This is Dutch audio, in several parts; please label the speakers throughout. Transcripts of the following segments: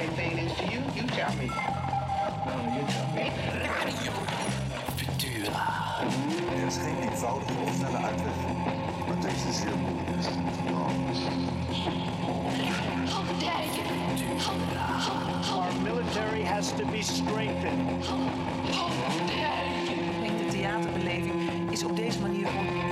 Speaker 1: same thing it is to you? You tell me.
Speaker 2: No, you tell me.
Speaker 3: Er is geen eenvoudige of snelle uitweg. Maar deze is zeer moeilijk.
Speaker 4: Our military has to be strengthened.
Speaker 5: Ik denk de theaterbeleving is op deze manier gewoon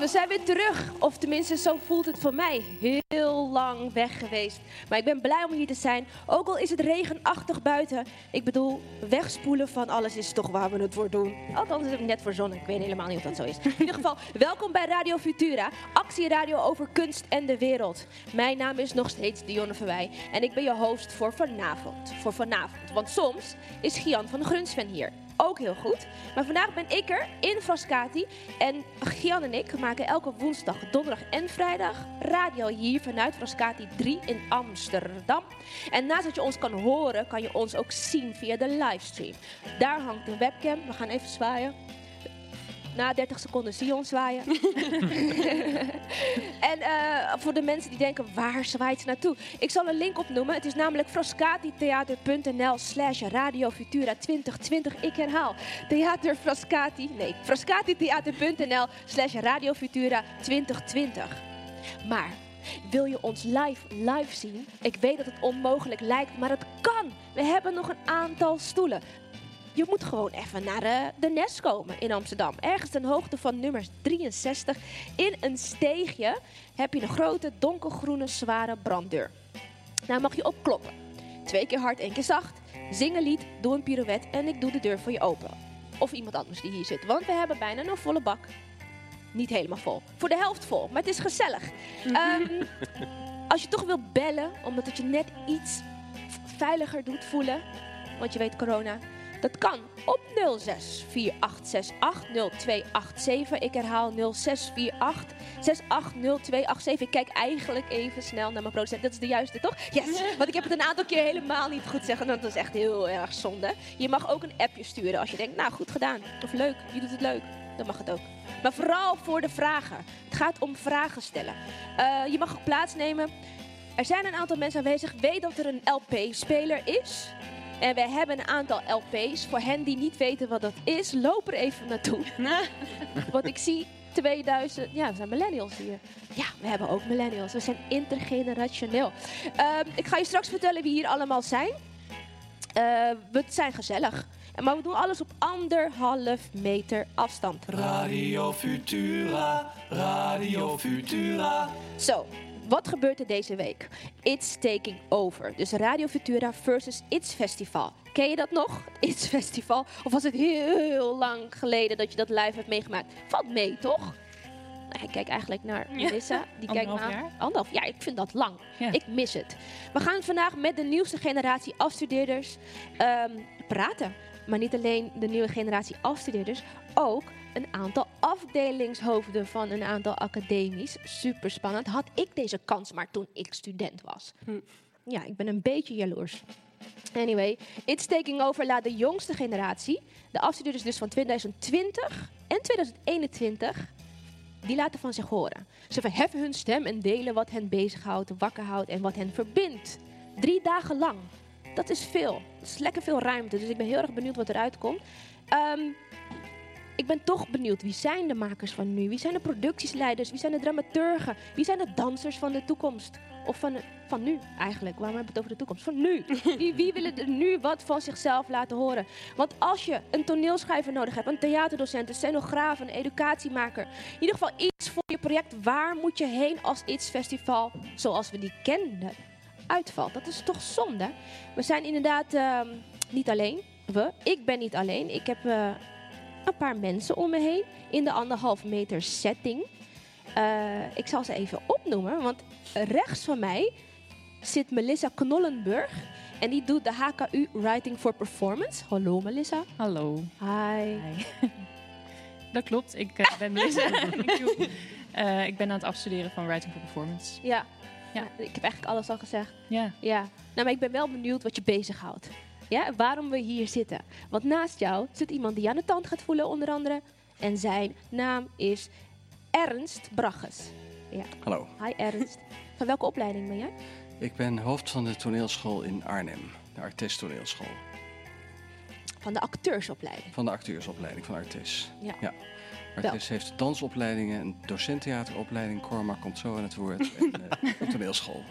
Speaker 6: we zijn weer terug. Of tenminste, zo voelt het voor mij. Heel lang weg geweest. Maar ik ben blij om hier te zijn. Ook al is het regenachtig buiten. Ik bedoel, wegspoelen van alles is toch waar we het voor doen. Althans, is het net voor zon. Ik weet helemaal niet of dat zo is. In ieder geval, welkom bij Radio Futura. Actieradio over kunst en de wereld. Mijn naam is nog steeds Dionne Verwij. En ik ben je host voor vanavond. Voor vanavond. Want soms is Gian van Grunsven hier ook heel goed. Maar vandaag ben ik er in Frascati. En Gian en ik maken elke woensdag, donderdag en vrijdag radio hier vanuit Frascati 3 in Amsterdam. En naast dat je ons kan horen, kan je ons ook zien via de livestream. Daar hangt een webcam. We gaan even zwaaien. Na 30 seconden zie je ons zwaaien. en eh, voor de mensen die denken, waar zwaait ze naartoe? Ik zal een link opnoemen. Het is namelijk frascatitheater.nl slash Radio Futura 2020. Ik herhaal, Theater Frascati, nee, frascatitheater.nl slash Radio Futura 2020. Maar wil je ons live, live zien? Ik weet dat het onmogelijk lijkt, maar het kan. We hebben nog een aantal stoelen. Je moet gewoon even naar de, de Nes komen in Amsterdam. Ergens ten hoogte van nummer 63. In een steegje heb je een grote donkergroene zware branddeur. Daar mag je op kloppen. Twee keer hard, één keer zacht. Zing een lied, doe een pirouette en ik doe de deur voor je open. Of iemand anders die hier zit, want we hebben bijna een volle bak. Niet helemaal vol. Voor de helft vol, maar het is gezellig. Ehm, als je toch wil bellen, omdat het je net iets veiliger doet voelen, want je weet corona, dat kan op 0648680287. Ik herhaal 0648 680287. Ik kijk eigenlijk even snel naar mijn producent. Dat is de juiste, toch? Yes! Want ik heb het een aantal keer helemaal niet goed zeggen. Dat is echt heel erg zonde. Je mag ook een appje sturen als je denkt, nou goed gedaan. Of leuk, je doet het leuk. Dan mag het ook. Maar vooral voor de vragen. Het gaat om vragen stellen. Eh, je mag ook plaatsnemen. Er zijn een aantal mensen aanwezig. Weet dat er een LP-speler is. En we hebben een aantal LP's. Voor hen die niet weten wat dat is, loop er even naartoe. Want ik zie 2000... Ja, we zijn millennials hier. Ja, we hebben ook millennials. We zijn intergenerationeel. Ehm, ik ga je straks vertellen wie hier allemaal zijn. Eh, we zijn gezellig. Maar we doen alles op anderhalf meter afstand.
Speaker 7: Radio Futura, Radio Futura.
Speaker 6: Zo, wat gebeurt er deze week? It's Taking Over. Dus Radio Futura versus It's Festival. Ken je dat nog? It's Festival? Of was het heel lang geleden dat je dat live hebt meegemaakt? Valt mee, toch? Nou, ik kijk eigenlijk naar Melissa. Die kijkt aan.
Speaker 8: jaar?
Speaker 6: Anderhalf jaar. Ik vind dat lang.
Speaker 8: Ja.
Speaker 6: Ik mis het. We gaan vandaag met de nieuwste generatie afstudeerders ehm, praten. Maar niet alleen de nieuwe generatie afstudeerders, ook een aantal afdelingshoofden van een aantal academies. Super spannend. Had ik deze kans maar toen ik student was. Ja, ik ben een beetje jaloers. Anyway, It's Taking Over laat de jongste generatie, de afstudeerders dus van 2020 en 2021, die laten van zich horen. Ze verheffen hun stem en delen wat hen bezighoudt, wakker houdt en wat hen verbindt. Drie dagen lang. Dat is veel. Dat is lekker veel ruimte. Dus ik ben heel erg benieuwd wat eruit komt. Ehm, ik ben toch benieuwd. Wie zijn de makers van nu? Wie zijn de productiesleiders? Wie zijn de dramaturgen? Wie zijn de dansers van de toekomst? Of van, van nu eigenlijk. Waarom hebben we het over de toekomst? Van nu. Wie, wie willen er nu wat van zichzelf laten horen? Want als je een toneelschrijver nodig hebt, een theaterdocent, een scenograaf, een educatiemaker. In ieder geval iets voor je project. Waar moet je heen als iets festival zoals we die kenden uitvalt? Dat is toch zonde? We zijn inderdaad ehm, niet alleen. We. Ik ben niet alleen. Ik heb eh, een paar mensen om me heen in de anderhalf meter setting. Eh, ik zal ze even opnoemen, want rechts van mij zit Melissa Knollenburg. En die doet de HKU Writing for Performance. Hallo Melissa.
Speaker 8: Hallo.
Speaker 6: Hi.
Speaker 8: Dat klopt, ik eh, ben Melissa. eh, ik ben aan het afstuderen van Writing for Performance.
Speaker 6: Ja.
Speaker 8: Ja.
Speaker 6: Ik heb eigenlijk alles al gezegd.
Speaker 8: Ja.
Speaker 6: Ja. Nou, maar ik ben wel benieuwd wat je bezighoudt. Ja, waarom we hier zitten. Want naast jou zit iemand die aan de tand gaat voelen, onder andere. En zijn naam is Ernst Bragges. Ja.
Speaker 9: Hallo,
Speaker 6: Hi Ernst. Van welke opleiding ben jij?
Speaker 9: ik ben hoofd van de toneelschool in Arnhem. De Artes Toneelschool.
Speaker 6: Van de acteursopleiding.
Speaker 9: Van de acteursopleiding van Artes.
Speaker 6: Ja.
Speaker 9: ja. Artes heeft dansopleidingen, een docenttheateropleiding. Cormac komt zo aan het woord. En eh, een toneelschool.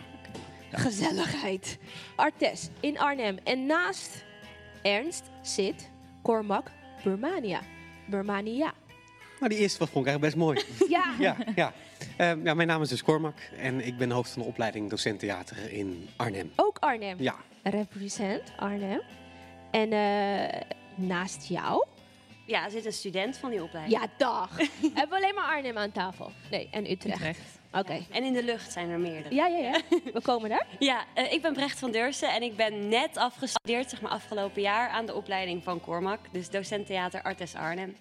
Speaker 6: Gezelligheid. Artes in Arnhem. En naast Ernst zit Cormac Burmania. Burmania.
Speaker 10: Nou, die eerste was vond ik eigenlijk best mooi.
Speaker 6: Ja.
Speaker 10: ja, ja. Ehm, ja, mijn naam is dus Cormac en ik ben hoofd van de opleiding docent theater in Arnhem.
Speaker 6: Ook Arnhem.
Speaker 10: Ja,
Speaker 6: Represent Arnhem. En eh, naast jou?
Speaker 11: Ja, zit een student van die opleiding.
Speaker 6: Ja, dag. Hebben we alleen maar Arnhem aan tafel? Nee, en Utrecht.
Speaker 8: Utrecht.
Speaker 6: Oké.
Speaker 11: En in de lucht zijn er meerdere.
Speaker 6: Ja, ja, ja. We komen daar.
Speaker 11: Ja, eh, ik ben Brecht van Deursen en ik ben net afgestudeerd, zeg maar afgelopen jaar, aan de opleiding van Cormac. Dus docent theater Artes Arnhem.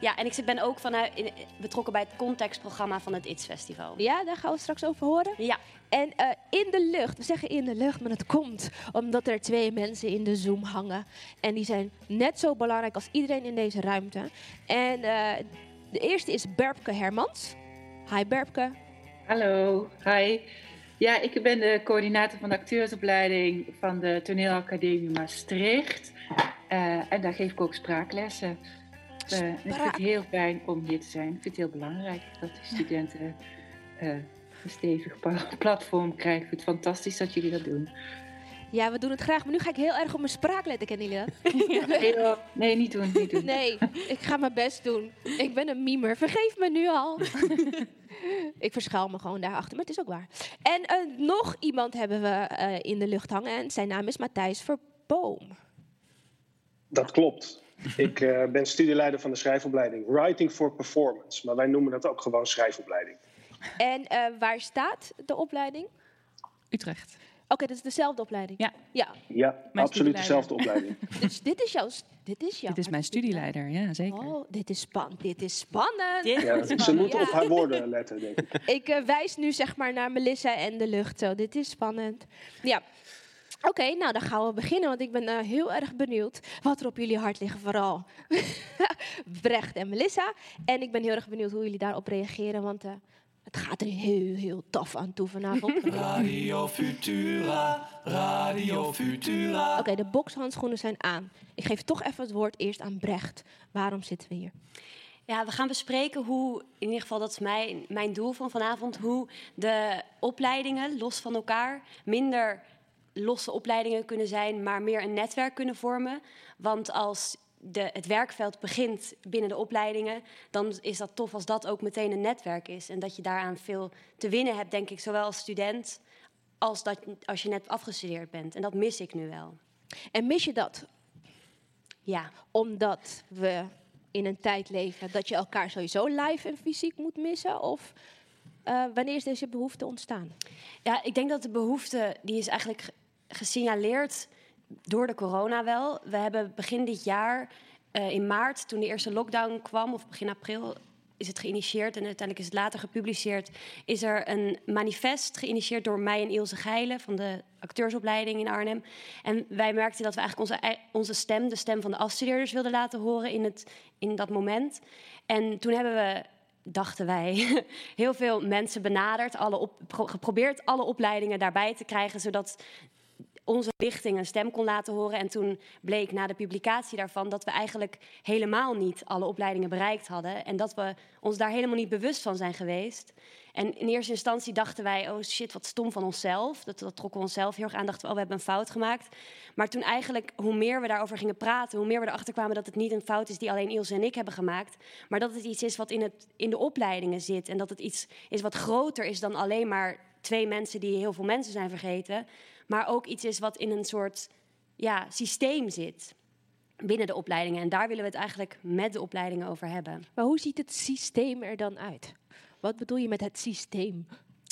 Speaker 11: Ja, en ik ben ook vanuit, in, betrokken bij het contextprogramma van het ITS Festival.
Speaker 6: Ja, daar gaan we straks over horen.
Speaker 11: Ja,
Speaker 6: En eh, in de lucht, we zeggen in de lucht, maar dat komt omdat er twee mensen in de Zoom hangen. En die zijn net zo belangrijk als iedereen in deze ruimte. En eh, de eerste is Berbke Hermans. Hi Berbke.
Speaker 2: Hallo, hi. Ja, ik ben de coördinator van de acteursopleiding van de Toneelacademie Maastricht. Eh, en daar geef ik ook spraaklessen. En ik vind het heel fijn om hier te zijn. Ik vind het heel belangrijk dat de studenten eh, een stevig platform krijgen. Ik vind het fantastisch dat jullie dat doen.
Speaker 6: Ja, we doen het graag, maar nu ga ik heel erg op mijn spraak letten, kennen jullie dat?
Speaker 2: Nee, hoor. nee niet doen, niet doen.
Speaker 6: Nee, ik ga mijn best doen. Ik ben een mimer, vergeef me nu al. ik verschuil me gewoon daarachter, maar het is ook waar. En eh, nog iemand hebben we eh, in de lucht hangen en zijn naam is Matthijs Verboom.
Speaker 12: Dat klopt. Ik eh, ben studieleider van de schrijfopleiding Writing for Performance. Maar wij noemen dat ook gewoon schrijfopleiding.
Speaker 6: En eh, waar staat de opleiding?
Speaker 8: Utrecht.
Speaker 6: Oké, dat is dezelfde opleiding.
Speaker 8: Ja.
Speaker 6: Ja,
Speaker 12: Ja,
Speaker 8: Mijn
Speaker 12: absoluut dezelfde opleiding.
Speaker 6: dus dit is jouw... Dit is jouw
Speaker 8: Dit is mijn studieleider, ja zeker.
Speaker 6: Oh, dit is spannend. Dit is spannend.
Speaker 11: dit
Speaker 12: Ja,
Speaker 11: is
Speaker 12: ze
Speaker 11: spannend.
Speaker 12: moet
Speaker 6: Ja.
Speaker 12: op haar woorden letten, denk ik.
Speaker 6: Ik eh, wijs nu zeg maar naar Melissa en de lucht. Zo, dit is spannend. Ja. Oké, nou dan gaan we beginnen, want ik ben eh, heel erg benieuwd wat er op jullie hart liggen, vooral Brecht en Melissa. En ik ben heel erg benieuwd hoe jullie daarop reageren, want eh, het gaat er heel, heel taf aan toe vanavond. Oké,
Speaker 7: Radio Futura, Radio Futura.
Speaker 6: de bokshandschoenen zijn aan. Ik geef toch even het woord eerst aan Brecht. Waarom zitten we hier?
Speaker 11: Ja, we gaan bespreken hoe, in ieder geval dat is mijn, mijn doel van vanavond, hoe de opleidingen los van elkaar minder losse opleidingen kunnen zijn, maar meer een netwerk kunnen vormen. Want als de, het werkveld begint binnen de opleidingen, dan is dat tof als dat ook meteen een netwerk is. En dat je daaraan veel te winnen hebt, denk ik, zowel als student als dat, als je net afgestudeerd bent. En dat mis ik nu wel.
Speaker 6: En mis je dat
Speaker 11: Ja.
Speaker 6: omdat we in een tijd leven dat je elkaar sowieso live en fysiek moet missen? Of eh, wanneer is deze behoefte ontstaan?
Speaker 11: Ja, ik denk dat de behoefte, die is eigenlijk ge- gesignaleerd door de corona wel. We hebben begin dit jaar, eh, in maart, toen de eerste lockdown kwam, of begin april, is het geïnitieerd en uiteindelijk is het later gepubliceerd. Is er een manifest geïnitieerd door mij en Ilse Geilen van de acteursopleiding in Arnhem. En wij merkten dat we eigenlijk onze, onze stem, de stem van de afstudeerders, wilden laten horen in, het, in dat moment. En toen hebben we dachten wij, heel veel mensen benaderd, alle geprobeerd alle opleidingen daarbij te krijgen, zodat onze lichting een stem kon laten horen. En toen bleek na de publicatie daarvan dat we eigenlijk helemaal niet alle opleidingen bereikt hadden. En dat we ons daar helemaal niet bewust van zijn geweest. En in eerste instantie dachten wij, oh shit, wat stom van onszelf. Dat, dat trokken we onszelf heel erg aan. Dachten we, oh, we hebben een fout gemaakt. Maar toen eigenlijk, hoe meer we daarover gingen praten, hoe meer we erachter kwamen dat het niet een fout is die alleen Ilse en ik hebben gemaakt. Maar dat het iets is wat in, het, in de opleidingen zit. En dat het iets is wat groter is dan alleen maar twee mensen die heel veel mensen zijn vergeten. Maar ook iets is wat in een soort ja, systeem zit binnen de opleidingen. En daar willen we het eigenlijk met de opleidingen over hebben.
Speaker 6: Maar hoe ziet het systeem er dan uit? Wat bedoel je met het systeem?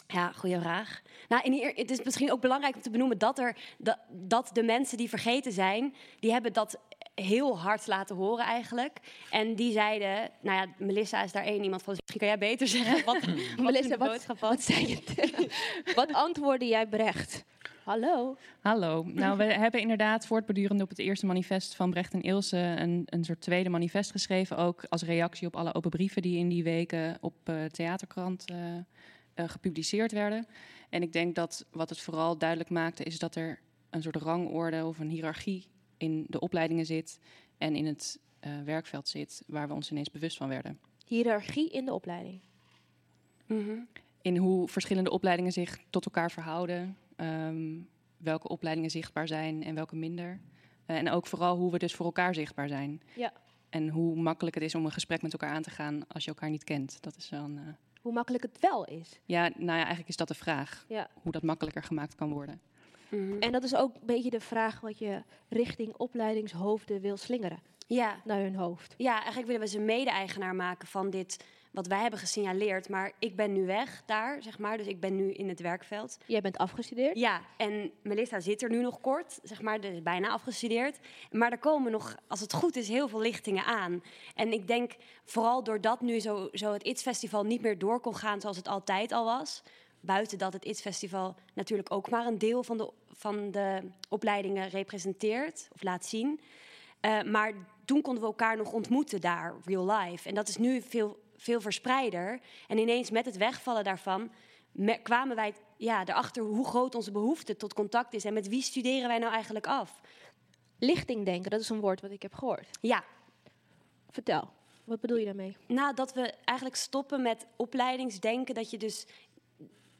Speaker 11: Ja, goede vraag. Nou, in het is misschien ook belangrijk om te benoemen dat, er, dat, dat de mensen die vergeten zijn, die hebben dat heel hard laten horen eigenlijk. En die zeiden, nou ja, Melissa is daar één iemand van. Dus misschien kan jij beter zeggen wat, wat
Speaker 6: Melissa, wat, wat zei je? wat antwoordde jij Brecht? Hallo?
Speaker 8: Hallo. Nou, we hebben inderdaad voortbordurend op het eerste manifest van Brecht en Ilse een, een soort tweede manifest geschreven. Ook als reactie op alle open brieven die in die weken op uh, Theaterkrant uh, uh, gepubliceerd werden. En ik denk dat wat het vooral duidelijk maakte is dat er een soort rangorde of een hiërarchie in de opleidingen zit en in het werkveld zit, waar we ons ineens bewust van werden.
Speaker 6: Hiërarchie in de opleiding?
Speaker 11: Mm -hmm.
Speaker 8: In hoe verschillende opleidingen zich tot elkaar verhouden. Um, welke opleidingen zichtbaar zijn en welke minder. Uh, en ook vooral hoe we dus voor elkaar zichtbaar zijn.
Speaker 6: Ja.
Speaker 8: En hoe makkelijk het is om een gesprek met elkaar aan te gaan als je elkaar niet kent. Dat is dan. Uh...
Speaker 6: Hoe makkelijk het wel is.
Speaker 8: Ja, nou ja, eigenlijk is dat de vraag.
Speaker 6: Ja.
Speaker 8: Hoe dat makkelijker gemaakt kan worden.
Speaker 6: Mm -hmm. En dat is ook een beetje de vraag wat je richting opleidingshoofden wil slingeren.
Speaker 11: Ja.
Speaker 6: Naar hun hoofd.
Speaker 11: Ja, eigenlijk willen we ze mede-eigenaar maken van dit wat wij hebben gesignaleerd. Maar ik ben nu weg daar, zeg maar. Dus ik ben nu in het werkveld.
Speaker 6: Jij bent afgestudeerd?
Speaker 11: Ja, en Melissa zit er nu nog kort, zeg maar. Dus bijna afgestudeerd. Maar er komen nog, als het goed is, heel veel lichtingen aan. En ik denk, vooral doordat nu zo, zo het ITS Festival niet meer door kon gaan zoals het altijd al was... Buiten dat het ITS Festival natuurlijk ook maar een deel van de, van de opleidingen representeert of laat zien. Uh, maar toen konden we elkaar nog ontmoeten daar, real life. En dat is nu veel veel verspreider. En ineens met het wegvallen daarvan kwamen wij ja, erachter hoe groot onze behoefte tot contact is. En met wie studeren wij nou eigenlijk af?
Speaker 6: Lichting denken, dat is een woord wat ik heb gehoord.
Speaker 11: Ja.
Speaker 6: Vertel, wat bedoel je daarmee?
Speaker 11: Nou, dat we eigenlijk stoppen met opleidingsdenken. Dat je dus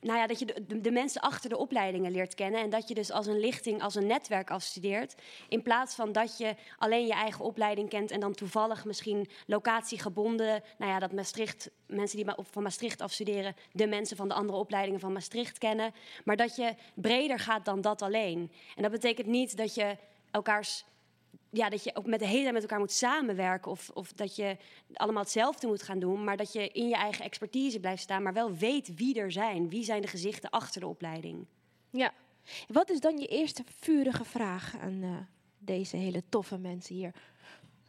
Speaker 11: nou ja, dat je de, mensen achter de opleidingen leert kennen. En dat je dus als een lichting, als een netwerk afstudeert. In plaats van dat je alleen je eigen opleiding kent en dan toevallig misschien locatiegebonden. Nou ja, dat Maastricht, mensen die van Maastricht afstuderen, de mensen van de andere opleidingen van Maastricht kennen. Maar dat je breder gaat dan dat alleen. En dat betekent niet dat je elkaars ja, dat je ook met de hele tijd met elkaar moet samenwerken. Of, of dat je allemaal hetzelfde moet gaan doen. Maar dat je in je eigen expertise blijft staan. Maar wel weet wie er zijn. Wie zijn de gezichten achter de opleiding.
Speaker 6: Ja. Wat is dan je eerste vurige vraag aan uh, deze hele toffe mensen hier?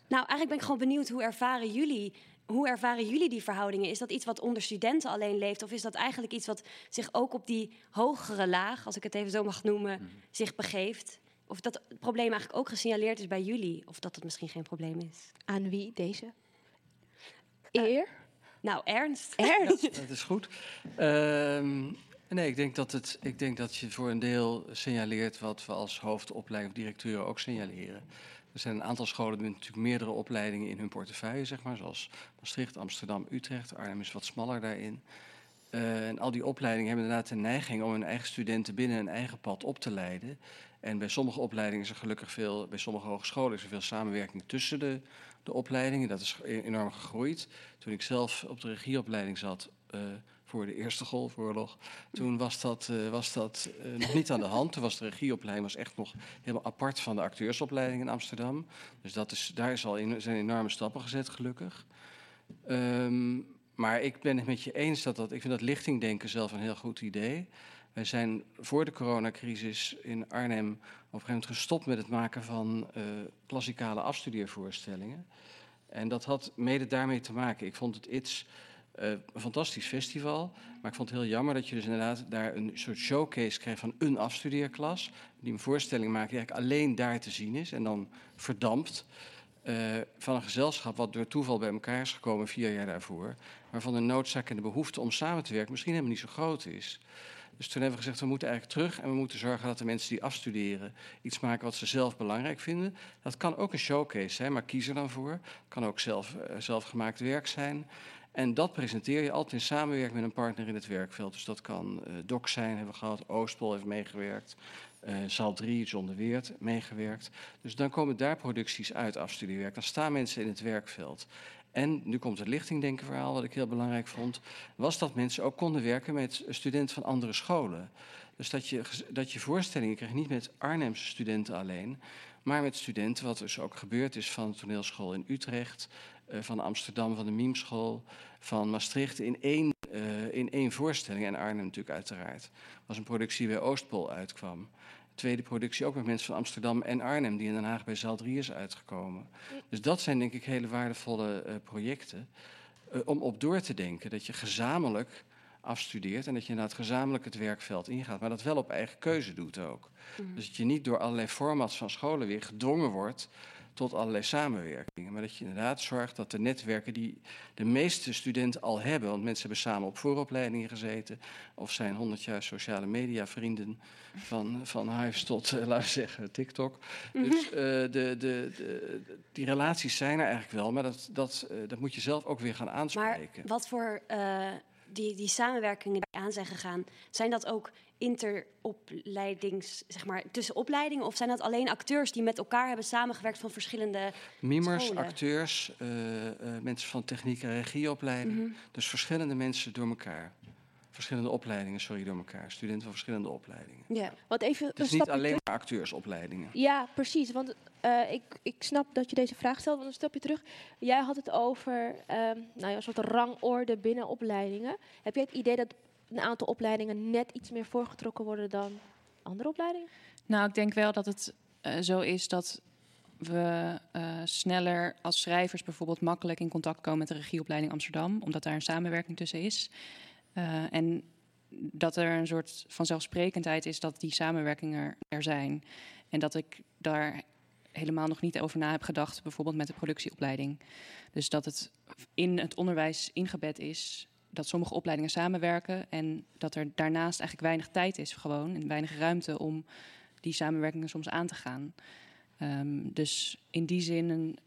Speaker 11: Nou, eigenlijk ben ik gewoon benieuwd hoe ervaren jullie. Hoe ervaren jullie die verhoudingen? Is dat iets wat onder studenten alleen leeft? Of is dat eigenlijk iets wat zich ook op die hogere laag, als ik het even zo mag noemen, mm. zich begeeft? Of dat het probleem eigenlijk ook gesignaleerd is bij jullie. Of dat het misschien geen probleem is.
Speaker 6: Aan wie deze? Eer? Uh,
Speaker 11: nou, Ernst.
Speaker 6: Ernst.
Speaker 9: Ja, dat is goed. Um, nee, ik denk, dat het, ik denk dat je voor een deel signaleert wat we als hoofdopleiding of directeuren ook signaleren. Er zijn een aantal scholen met natuurlijk meerdere opleidingen in hun portefeuille, zeg maar, zoals Maastricht, Amsterdam, Utrecht. Arnhem is wat smaller daarin. Uh, en al die opleidingen hebben inderdaad de neiging om hun eigen studenten binnen een eigen pad op te leiden. En bij sommige opleidingen is er gelukkig veel, bij sommige hogescholen is er veel samenwerking tussen de, de opleidingen. Dat is enorm gegroeid. Toen ik zelf op de regieopleiding zat uh, voor de Eerste Golfoorlog, toen was dat, uh, was dat uh, nog niet aan de hand. Toen was de regieopleiding was echt nog helemaal apart van de acteursopleiding in Amsterdam. Dus dat is, daar is al zijn enorme stappen gezet, gelukkig. Um, maar ik ben het met je eens dat dat, ik vind dat lichtingdenken zelf een heel goed idee. Wij zijn voor de coronacrisis in Arnhem op een gegeven moment gestopt met het maken van uh, klassikale afstudeervoorstellingen. En dat had mede daarmee te maken. Ik vond het iets uh, een fantastisch festival, maar ik vond het heel jammer dat je dus inderdaad daar een soort showcase kreeg van een afstudeerklas. Die een voorstelling maakt die eigenlijk alleen daar te zien is en dan verdampt. Uh, van een gezelschap wat door toeval bij elkaar is gekomen vier jaar daarvoor. Waarvan de noodzaak en de behoefte om samen te werken misschien helemaal niet zo groot is. Dus toen hebben we gezegd, we moeten eigenlijk terug en we moeten zorgen dat de mensen die afstuderen iets maken wat ze zelf belangrijk vinden. Dat kan ook een showcase zijn, maar kies er dan voor. Het kan ook zelf, uh, zelfgemaakt werk zijn. En dat presenteer je altijd in samenwerking met een partner in het werkveld. Dus dat kan uh, DOC zijn, hebben we gehad. Oostpol heeft meegewerkt. Uh, Zaal 3, John de Weert, meegewerkt. Dus dan komen daar producties uit afstudiewerk. Dan staan mensen in het werkveld. En nu komt het lichtingdenkenverhaal, wat ik heel belangrijk vond, was dat mensen ook konden werken met studenten van andere scholen. Dus dat je, dat je voorstellingen kreeg, niet met Arnhemse studenten alleen, maar met studenten, wat dus ook gebeurd is van de toneelschool in Utrecht, uh, van Amsterdam, van de Miemschool, van Maastricht, in één, uh, in één voorstelling. En Arnhem natuurlijk uiteraard. was een productie waar Oostpol uitkwam. Tweede productie ook met mensen van Amsterdam en Arnhem, die in Den Haag bij Zaal 3 is uitgekomen. Dus dat zijn denk ik hele waardevolle uh, projecten uh, om op door te denken. Dat je gezamenlijk afstudeert en dat je inderdaad gezamenlijk het werkveld ingaat, maar dat wel op eigen keuze doet ook. Mm. Dus dat je niet door allerlei formats van scholen weer gedwongen wordt tot allerlei samenwerkingen. Maar dat je inderdaad zorgt dat de netwerken die de meeste studenten al hebben, want mensen hebben samen op vooropleidingen gezeten, of zijn honderd jaar sociale media vrienden van, van Hives tot, uh, laten we zeggen, TikTok. Mm -hmm. Dus uh, de, de, de, die relaties zijn er eigenlijk wel, maar dat, dat, uh, dat moet je zelf ook weer gaan aanspreken.
Speaker 11: Maar wat voor die, die samenwerkingen die aan zijn gegaan, zijn dat ook interopleidings, zeg maar, tussen opleidingen? Of zijn dat alleen acteurs die met elkaar hebben samengewerkt van verschillende
Speaker 9: Mimers,
Speaker 11: scholen?
Speaker 9: acteurs, uh, uh, mensen van techniek en regieopleiding. Mm -hmm. Dus verschillende mensen door elkaar. Verschillende opleidingen, sorry, door elkaar. Studenten van verschillende opleidingen.
Speaker 6: Ja, wat even
Speaker 9: Het is niet alleen maar acteursopleidingen.
Speaker 6: Ja, precies. Want uh, ik, ik snap dat je deze vraag stelt. Want een stapje terug. Jij had het over um, nou ja, een soort rangorde binnen opleidingen. Heb jij het idee dat een aantal opleidingen net iets meer voorgetrokken worden dan andere opleidingen?
Speaker 8: Nou, ik denk wel dat het uh, zo is dat we uh, sneller als schrijvers bijvoorbeeld makkelijk in contact komen met de regieopleiding Amsterdam, omdat daar een samenwerking tussen is. Uh, en dat er een soort vanzelfsprekendheid is dat die samenwerkingen er zijn. En dat ik daar helemaal nog niet over na heb gedacht, bijvoorbeeld met de productieopleiding. Dus dat het in het onderwijs ingebed is dat sommige opleidingen samenwerken en dat er daarnaast eigenlijk weinig tijd is gewoon en weinig ruimte om die samenwerkingen soms aan te gaan. Um, dus in die zin een,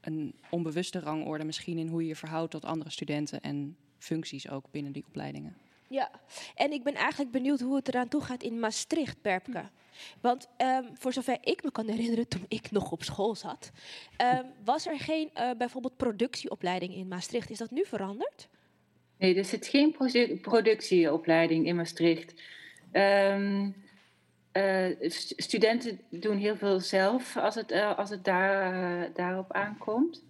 Speaker 8: een onbewuste rangorde misschien in hoe je je verhoudt tot andere studenten en functies ook binnen die opleidingen.
Speaker 6: Ja, en ik ben eigenlijk benieuwd hoe het eraan toe gaat in Maastricht, Perpke. Want um, voor zover ik me kan herinneren, toen ik nog op school zat, um, was er geen uh, bijvoorbeeld productieopleiding in Maastricht. Is dat nu veranderd?
Speaker 2: Nee, er zit geen produ productieopleiding in Maastricht. Uh, st studenten doen heel veel zelf als het, uh, als het daar, uh, daarop aankomt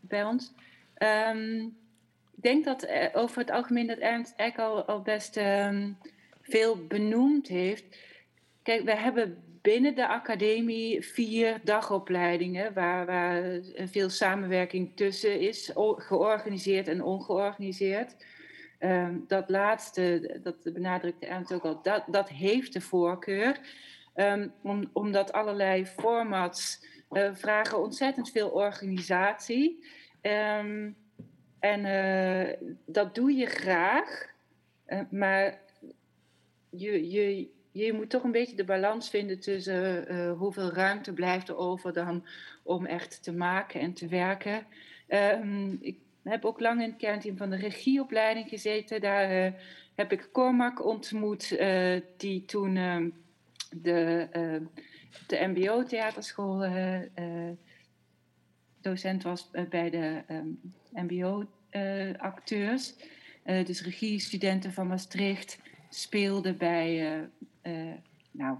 Speaker 2: bij ons. Um, ik denk dat over het algemeen dat Ernst Eck al, best um, veel benoemd heeft. Kijk, we hebben binnen de academie vier dagopleidingen waar, waar veel samenwerking tussen is, georganiseerd en ongeorganiseerd. Um, dat laatste, dat benadrukte Ernst ook al, dat, dat heeft de voorkeur. Um, om, omdat allerlei formats uh, vragen ontzettend veel organisatie. Um, en uh, dat doe je graag, uh, maar je, je, je moet toch een beetje de balans vinden tussen uh, hoeveel ruimte blijft er over dan om echt te maken en te werken. Um, ik heb ook lang in het kernteam van de regieopleiding gezeten. Daar uh, heb ik Cormac ontmoet, uh, die toen uh, de, de MBO-theaterschool docent was bij de MBO-acteurs. dus regiestudenten van Maastricht speelden bij nou,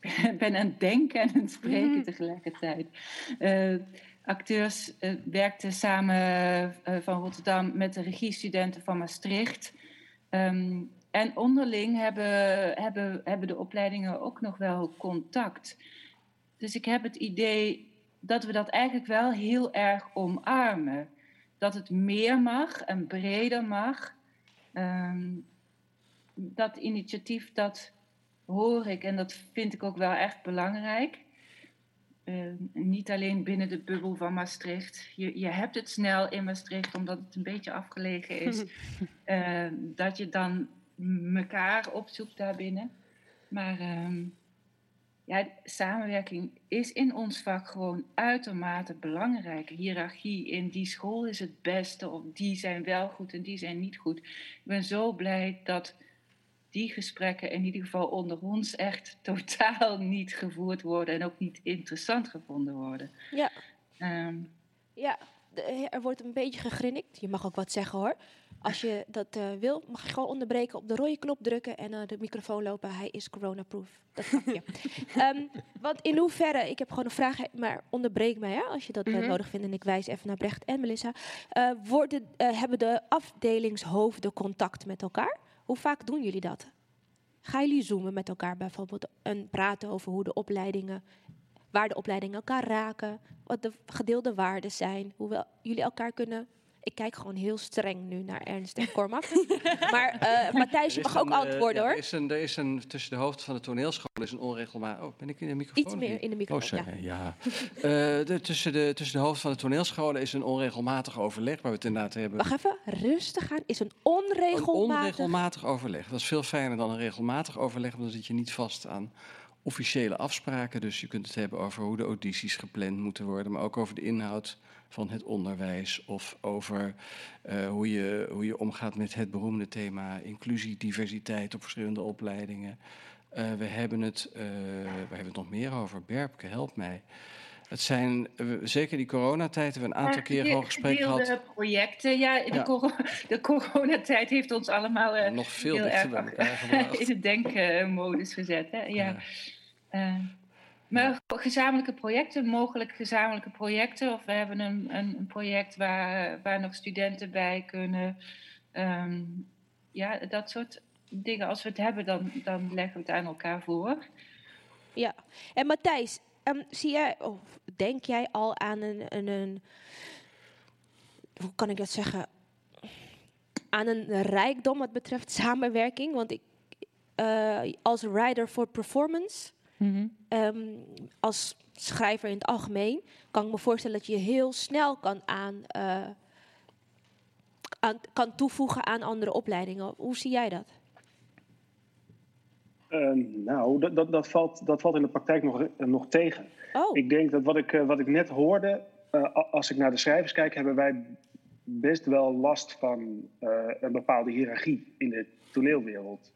Speaker 2: ik ben aan het denken en aan het spreken mm. tegelijkertijd. Uh, acteurs uh, werkten samen uh, van Rotterdam met de regiestudenten van Maastricht. Um, en onderling hebben, hebben, hebben de opleidingen ook nog wel contact. Dus ik heb het idee dat we dat eigenlijk wel heel erg omarmen. Dat het meer mag en breder mag. Um, dat initiatief dat hoor ik en dat vind ik ook wel echt belangrijk. Uh, niet alleen binnen de bubbel van Maastricht. Je, je hebt het snel in Maastricht omdat het een beetje afgelegen is. uh, dat je dan elkaar opzoekt daarbinnen. Maar uh, ja, samenwerking is in ons vak gewoon uitermate belangrijk. Hiërarchie in die school is het beste, of die zijn wel goed en die zijn niet goed. Ik ben zo blij dat die gesprekken in ieder geval onder ons echt totaal niet gevoerd worden en ook niet interessant gevonden worden.
Speaker 6: Ja. Um, ja, er wordt een beetje gegrinnikt. Je mag ook wat zeggen hoor. Als je dat uh, wil, mag je gewoon onderbreken, op de rode knop drukken en uh, de microfoon lopen. Hij is coronaproof. Dat mag je. um, want in hoeverre, ik heb gewoon een vraag, maar onderbreek mij hè, als je dat mm -hmm. uh, nodig vindt. En ik wijs even naar Brecht en Melissa. worden, hebben de afdelingshoofden contact met elkaar? Hoe vaak doen jullie dat? Gaan jullie zoomen met elkaar bijvoorbeeld en praten over hoe de opleidingen, waar de opleidingen elkaar raken, wat de gedeelde waarden zijn, hoe we jullie elkaar kunnen. Ik kijk gewoon heel streng nu naar Ernst en Cormac. maar eh, Matthijs, je mag ook
Speaker 9: een, eh,
Speaker 6: antwoorden
Speaker 9: ja,
Speaker 6: hoor.
Speaker 9: Er is, een, er is een, tussen de hoofd van de toneelschool is een onregelmatig... Oh, ben ik in de microfoon?
Speaker 6: Iets meer in de microfoon,
Speaker 9: Oh, sorry, ja. Eh, de, tussen, de, tussen de hoofd van de toneelscholen is een onregelmatig overleg... waar we het inderdaad hebben...
Speaker 6: Wacht even, rustig aan. Is een
Speaker 9: Een
Speaker 6: onregelmatig.
Speaker 9: onregelmatig overleg. Dat is veel fijner dan een regelmatig overleg, want dan zit je niet vast aan officiële afspraken. Dus je kunt het hebben over hoe de audities gepland moeten worden, maar ook over de inhoud van het onderwijs of over eh, hoe, je, hoe je omgaat met het beroemde thema inclusie, diversiteit op verschillende opleidingen. Eh, we, hebben het, eh, we hebben het nog meer over. Berpke, help mij. Het zijn, eh, zeker die coronatijd, hebben we een aantal keer gewoon gesprek gehad.
Speaker 2: projecten. Ja, de,
Speaker 9: Ja.
Speaker 2: coro- de coronatijd heeft ons allemaal eh,
Speaker 9: Nog veel
Speaker 2: heel erg in de denkmodus gezet. Hè? Ja. Eh, maar gezamenlijke projecten, mogelijk gezamenlijke projecten. Of we hebben een, een, een project waar, waar nog studenten bij kunnen. Ehm, ja, dat soort dingen. Als we het hebben, dan, dan leggen we het aan elkaar voor.
Speaker 6: Ja. En Matthijs, ehm, zie jij, of denk jij al aan een, een, een, hoe kan ik dat zeggen, aan een rijkdom wat betreft samenwerking? Want ik, eh, als writer for performance,
Speaker 8: Mhm.
Speaker 6: ehm, als schrijver in het algemeen, kan ik me voorstellen dat je heel snel kan aan, eh, aan kan toevoegen aan andere opleidingen. Hoe zie jij dat?
Speaker 12: Eh, nou, dat, dat, dat, valt, dat valt in de praktijk nog, eh, nog tegen.
Speaker 6: Oh.
Speaker 12: Ik denk dat wat ik, eh, wat ik net hoorde, eh, als ik naar de schrijvers kijk, hebben wij best wel last van een bepaalde hiërarchie in de toneelwereld.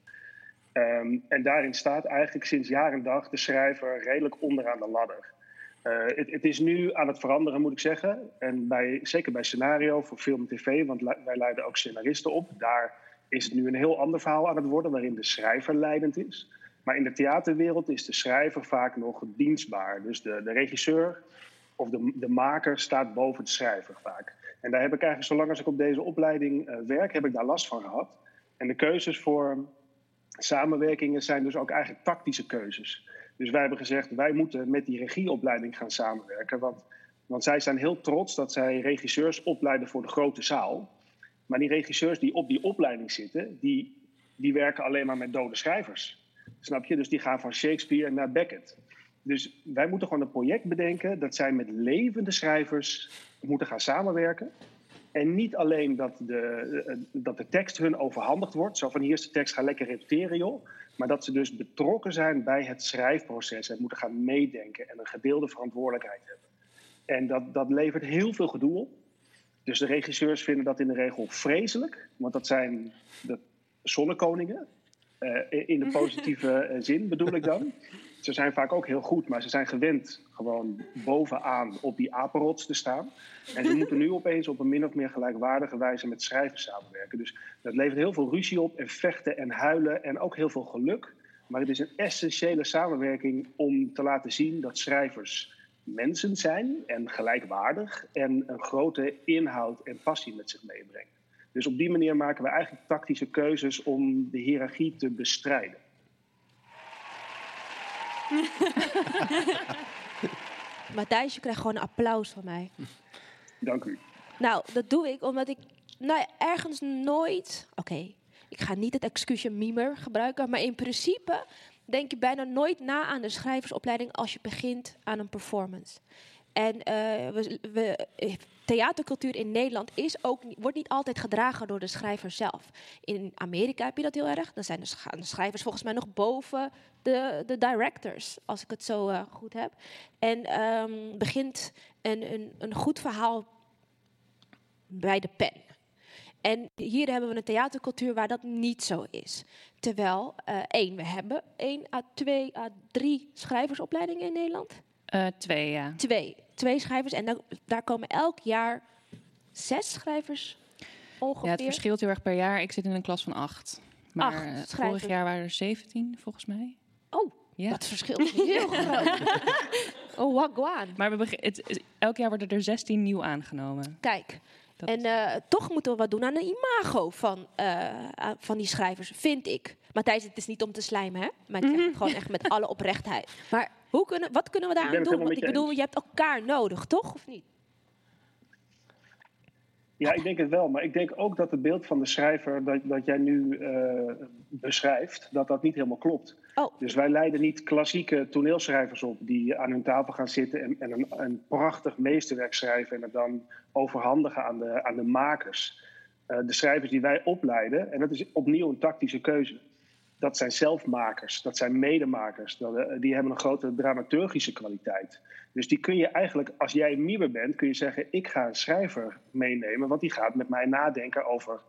Speaker 12: Ehm, en daarin staat eigenlijk sinds jaar en dag de schrijver redelijk onderaan de ladder. Het, het is nu aan het veranderen, moet ik zeggen. En bij, zeker bij scenario voor film en tv, want wij leiden ook scenaristen op. Daar is het nu een heel ander verhaal aan het worden, waarin de schrijver leidend is. Maar in de theaterwereld is de schrijver vaak nog dienstbaar. Dus de, de regisseur of de, de maker staat boven de schrijver vaak. En daar heb ik eigenlijk, zolang als ik op deze opleiding eh, werk, heb ik daar last van gehad. En de keuzes voor samenwerkingen zijn dus ook eigenlijk tactische keuzes. Dus wij hebben gezegd, wij moeten met die regieopleiding gaan samenwerken. Want, want zij zijn heel trots dat zij regisseurs opleiden voor de grote zaal. Maar die regisseurs die op die opleiding zitten, die, die werken alleen maar met dode schrijvers. Snap je? Dus die gaan van Shakespeare naar Beckett. Dus wij moeten gewoon een project bedenken dat zij met levende schrijvers moeten gaan samenwerken. En niet alleen dat de, eh, dat de tekst hun overhandigd wordt, zo van hier is de tekst, ga lekker repeteren joh. Maar dat ze dus betrokken zijn bij het schrijfproces en moeten gaan meedenken en een gedeelde verantwoordelijkheid hebben. En dat, dat levert heel veel gedoe op. Dus de regisseurs vinden dat in de regel vreselijk, want dat zijn de zonnekoningen. Eh, in de positieve eh, zin bedoel ik dan. Ze zijn vaak ook heel goed, maar ze zijn gewend gewoon bovenaan op die apenrots te staan. En ze moeten nu opeens op een min of meer gelijkwaardige wijze met schrijvers samenwerken. Dus dat levert heel veel ruzie op en vechten en huilen en ook heel veel geluk. Maar het is een essentiële samenwerking om te laten zien dat schrijvers mensen zijn en gelijkwaardig en een grote inhoud en passie met zich meebrengen. Dus op die manier maken we eigenlijk tactische keuzes om de hiërarchie te bestrijden.
Speaker 6: Matthijs, je krijgt gewoon een applaus van mij.
Speaker 12: Dank u.
Speaker 6: Nou, dat doe ik omdat ik nou, ergens nooit. Oké, ik ga niet het excuusje mimer gebruiken, maar in principe denk je bijna nooit na aan de schrijversopleiding als je begint aan een performance. En eh, we, theatercultuur in Nederland is ook, wordt niet altijd gedragen door de schrijver zelf. In Amerika heb je dat heel erg. Dan zijn de sch- de schrijvers volgens mij nog boven de, de directors, als ik het zo eh, goed heb. En ehm, begint een, een goed verhaal bij de pen. En hier hebben we een theatercultuur waar dat niet zo is. Terwijl, eh, één, we hebben één à twee à drie schrijversopleidingen in Nederland.
Speaker 8: Eh, twee, ja.
Speaker 6: Twee. Twee schrijvers. En dan, daar komen elk jaar zes schrijvers ongeveer.
Speaker 8: Ja, het verschilt heel erg per jaar. Ik zit in een klas van acht. Maar
Speaker 6: Acht
Speaker 8: eh, vorig jaar waren er 17, volgens mij.
Speaker 6: Oh,
Speaker 8: ja.
Speaker 6: dat verschilt heel groot. oh, wagwan.
Speaker 8: Maar we het, elk jaar worden er 16 nieuw aangenomen.
Speaker 6: Kijk, en eh, toch moeten we wat doen aan de imago van, eh, van die schrijvers, vind ik. Matthijs, het is niet om te slijmen, hè? Maar ik zeg het gewoon echt met alle oprechtheid. Maar hoe kunnen, wat kunnen we daaraan doen? Want ik bedoel, je hebt elkaar nodig, toch? Of niet?
Speaker 12: Ja, ik denk het wel. Maar ik denk ook dat het beeld van de schrijver dat, dat jij nu eh, beschrijft, dat dat niet helemaal klopt.
Speaker 6: Oh.
Speaker 12: Dus wij leiden niet klassieke toneelschrijvers op die aan hun tafel gaan zitten en, en een, een prachtig meesterwerk schrijven en het dan overhandigen aan de, aan de makers. Eh, de schrijvers die wij opleiden, en dat is opnieuw een tactische keuze. Dat zijn zelfmakers, dat zijn medemakers. Dat, eh, die hebben een grote dramaturgische kwaliteit. Dus die kun je eigenlijk, als jij Mieber bent, kun je zeggen: ik ga een schrijver meenemen, want die gaat met mij nadenken over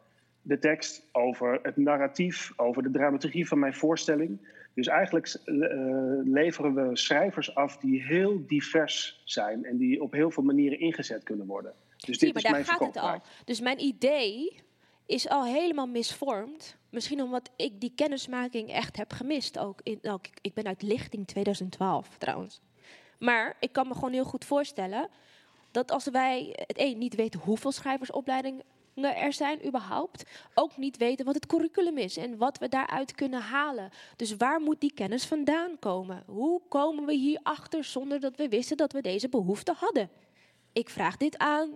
Speaker 12: de tekst, over het narratief, over de dramaturgie van mijn voorstelling. Dus eigenlijk eh, leveren we schrijvers af die heel divers zijn en die op heel veel manieren ingezet kunnen worden. Dus
Speaker 6: Zie,
Speaker 12: dit
Speaker 6: maar
Speaker 12: is
Speaker 6: daar
Speaker 12: mijn
Speaker 6: gaat het al. Dus mijn idee is al helemaal misvormd. Misschien omdat ik die kennismaking echt heb gemist ook. In, nou, ik, ik ben uit Lichting 2012 trouwens. Maar ik kan me gewoon heel goed voorstellen dat als wij het één niet weten hoeveel schrijversopleidingen er zijn überhaupt, ook niet weten wat het curriculum is en wat we daaruit kunnen halen. Dus waar moet die kennis vandaan komen? Hoe komen we hierachter zonder dat we wisten dat we deze behoefte hadden? Ik vraag dit aan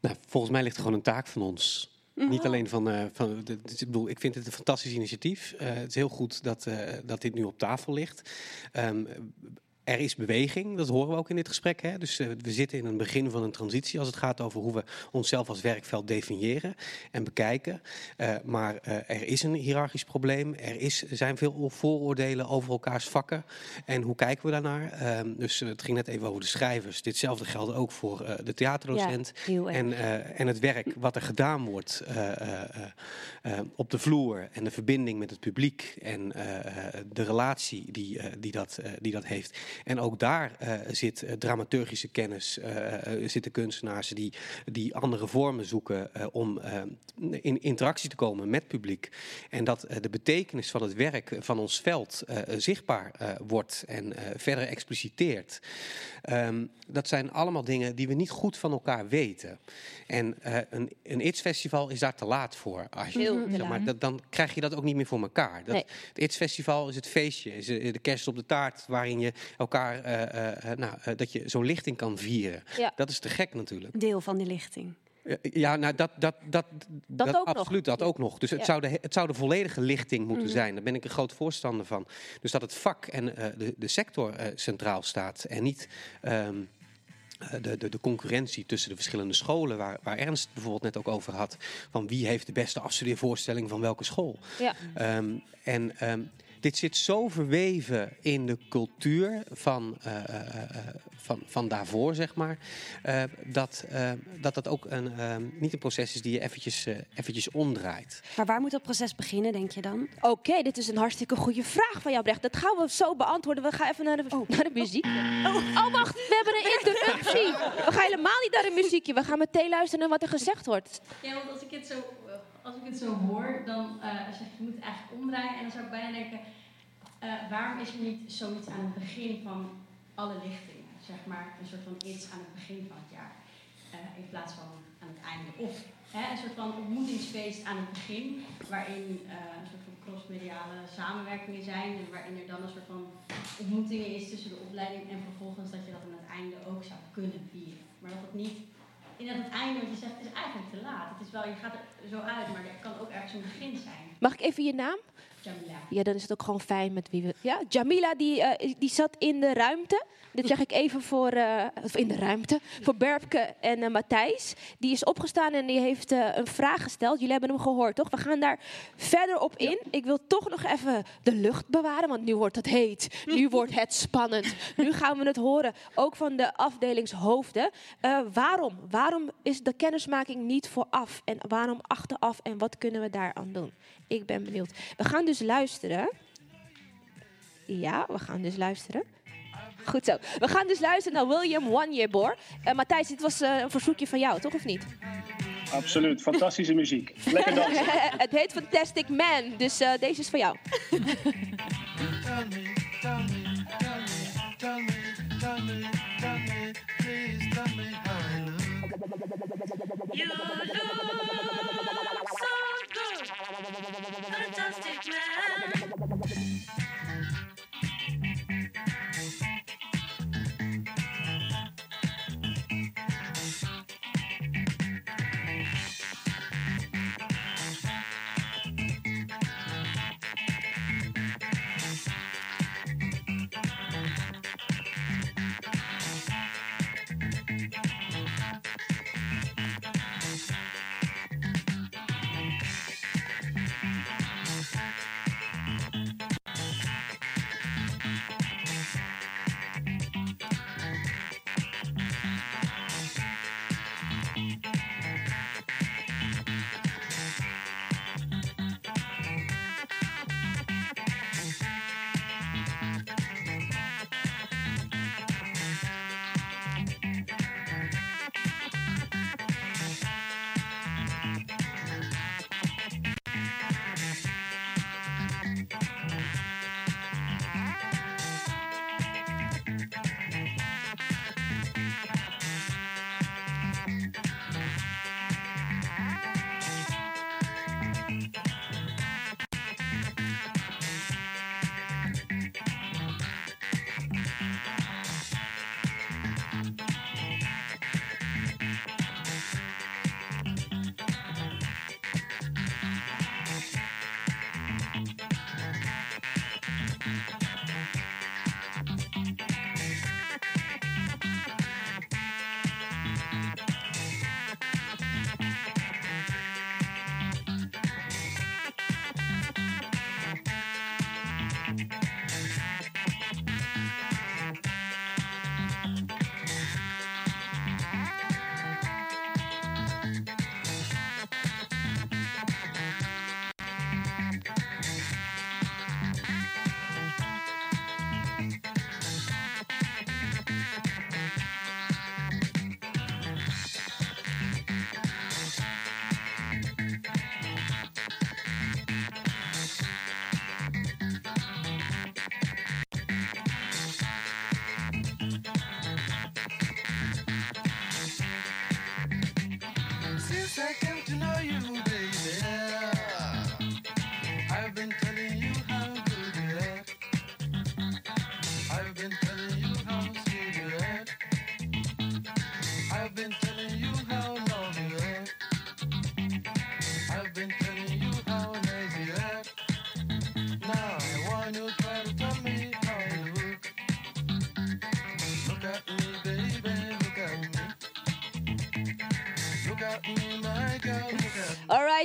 Speaker 10: Nou, volgens mij ligt gewoon een taak van ons.
Speaker 6: Mhm.
Speaker 10: Niet alleen van, eh, van de, dus ik bedoel, ik vind het een fantastisch initiatief. Eh, het is heel goed dat, eh, dat dit nu op tafel ligt. Ehm, er is beweging, dat horen we ook in dit gesprek. Hè? Dus eh, we zitten in een begin van een transitie als het gaat over hoe we onszelf als werkveld definiëren en bekijken. Eh, maar eh, er is een hiërarchisch probleem. Er is, zijn veel vooroordelen over elkaars vakken. En hoe kijken we daarnaar? Ehm, dus het ging net even over de schrijvers. Ditzelfde geldt ook voor de theaterdocent.
Speaker 11: Ja,
Speaker 10: en, en het werk wat er gedaan wordt op de vloer. En de verbinding met het publiek. En de relatie die, die, dat, die dat heeft. En ook daar eh, zit eh, dramaturgische kennis, eh, zitten kunstenaars die, die andere vormen zoeken om in interactie te komen met publiek. En dat de betekenis van het werk van ons veld zichtbaar wordt en verder expliciteert. Ehm, dat zijn allemaal dingen die we niet goed van elkaar weten. En een, een ITS-festival is daar te laat voor. Als je,
Speaker 6: te
Speaker 10: zeg maar, dat, dan krijg je dat ook niet meer voor elkaar. Dat,
Speaker 6: Nee.
Speaker 10: Het ITS-festival is het feestje, is de kerst op de taart, waarin je elkaar, eh, eh, eh, nou, dat je zo'n lichting kan vieren.
Speaker 11: Ja.
Speaker 10: Dat is te gek natuurlijk.
Speaker 11: Deel van die lichting.
Speaker 10: Ja, nou, dat, dat, dat, dat,
Speaker 11: nog.
Speaker 10: absoluut, dat ook nog. Dus het,
Speaker 11: Ja.
Speaker 10: zou de, het zou de volledige lichting moeten
Speaker 11: Mhm.
Speaker 10: zijn. Daar ben ik een groot voorstander van. Dus dat het vak en de, de sector centraal staat en niet ehm, eh, de, de, de concurrentie tussen de verschillende scholen, waar, waar Ernst bijvoorbeeld net ook over had, van wie heeft de beste afstudeervoorstelling van welke school.
Speaker 6: Ja.
Speaker 10: Ehm, en ehm, dit zit zo verweven in de cultuur van, eh, eh, eh, van, van daarvoor, zeg maar, eh, dat, eh, dat dat ook een, ehm, niet een proces is die je eventjes, eventjes omdraait.
Speaker 11: Maar waar moet dat proces beginnen, denk je dan?
Speaker 6: Oké, dit is een hartstikke goede vraag van jou, Brecht. Dat gaan we zo beantwoorden. We gaan even naar de, naar de muziek. Oh. oh, wacht, we hebben een interruptie. We gaan helemaal niet naar de muziekje. We gaan meteen luisteren naar wat er gezegd wordt.
Speaker 13: Ja, want als ik het zo, als ik het zo hoor, dan eh, zeg je, moet het eigenlijk omdraaien. En dan zou ik bijna denken, eh, waarom is er niet zoiets aan het begin van alle lichtingen? Zeg maar een soort van iets aan het begin van het jaar. eh, in plaats van aan het einde. Of hè, een soort van ontmoetingsfeest aan het begin, waarin een soort van crossmediale samenwerkingen zijn. En waarin er dan een soort van ontmoetingen is tussen de opleiding en vervolgens dat je dat aan het einde ook zou kunnen vieren. Maar dat het niet in het einde, wat je zegt, is eigenlijk te laat. Het is wel, je gaat er zo uit, maar er kan ook ergens een begin zijn.
Speaker 6: Mag ik even je naam?
Speaker 13: Jamila.
Speaker 6: Ja, dan is het ook gewoon fijn met wie we. Ja, Jamila die, eh, die zat in de ruimte. Dit zeg ik even voor. of in de ruimte. Voor Berpke en eh, Matthijs. Die is opgestaan en die heeft een vraag gesteld. Jullie hebben hem gehoord, toch? We gaan daar verder op in. Ik wil toch nog even de lucht bewaren, want nu wordt het heet. Nu wordt het spannend. Nu gaan we het horen, ook van de afdelingshoofden. Waarom? Waarom is de kennismaking niet vooraf? En waarom achteraf? En wat kunnen we daaraan doen? Ik ben benieuwd. We gaan dus luisteren. Ja, we gaan dus luisteren. Goed zo. We gaan dus luisteren naar William One Year Bor. Eh, Matthijs, dit was eh, een verzoekje van jou, toch of niet?
Speaker 12: Absoluut, fantastische muziek. Lekker dansen.
Speaker 6: het heet Fantastic Man, dus eh, deze is voor jou.
Speaker 14: Fantastic man.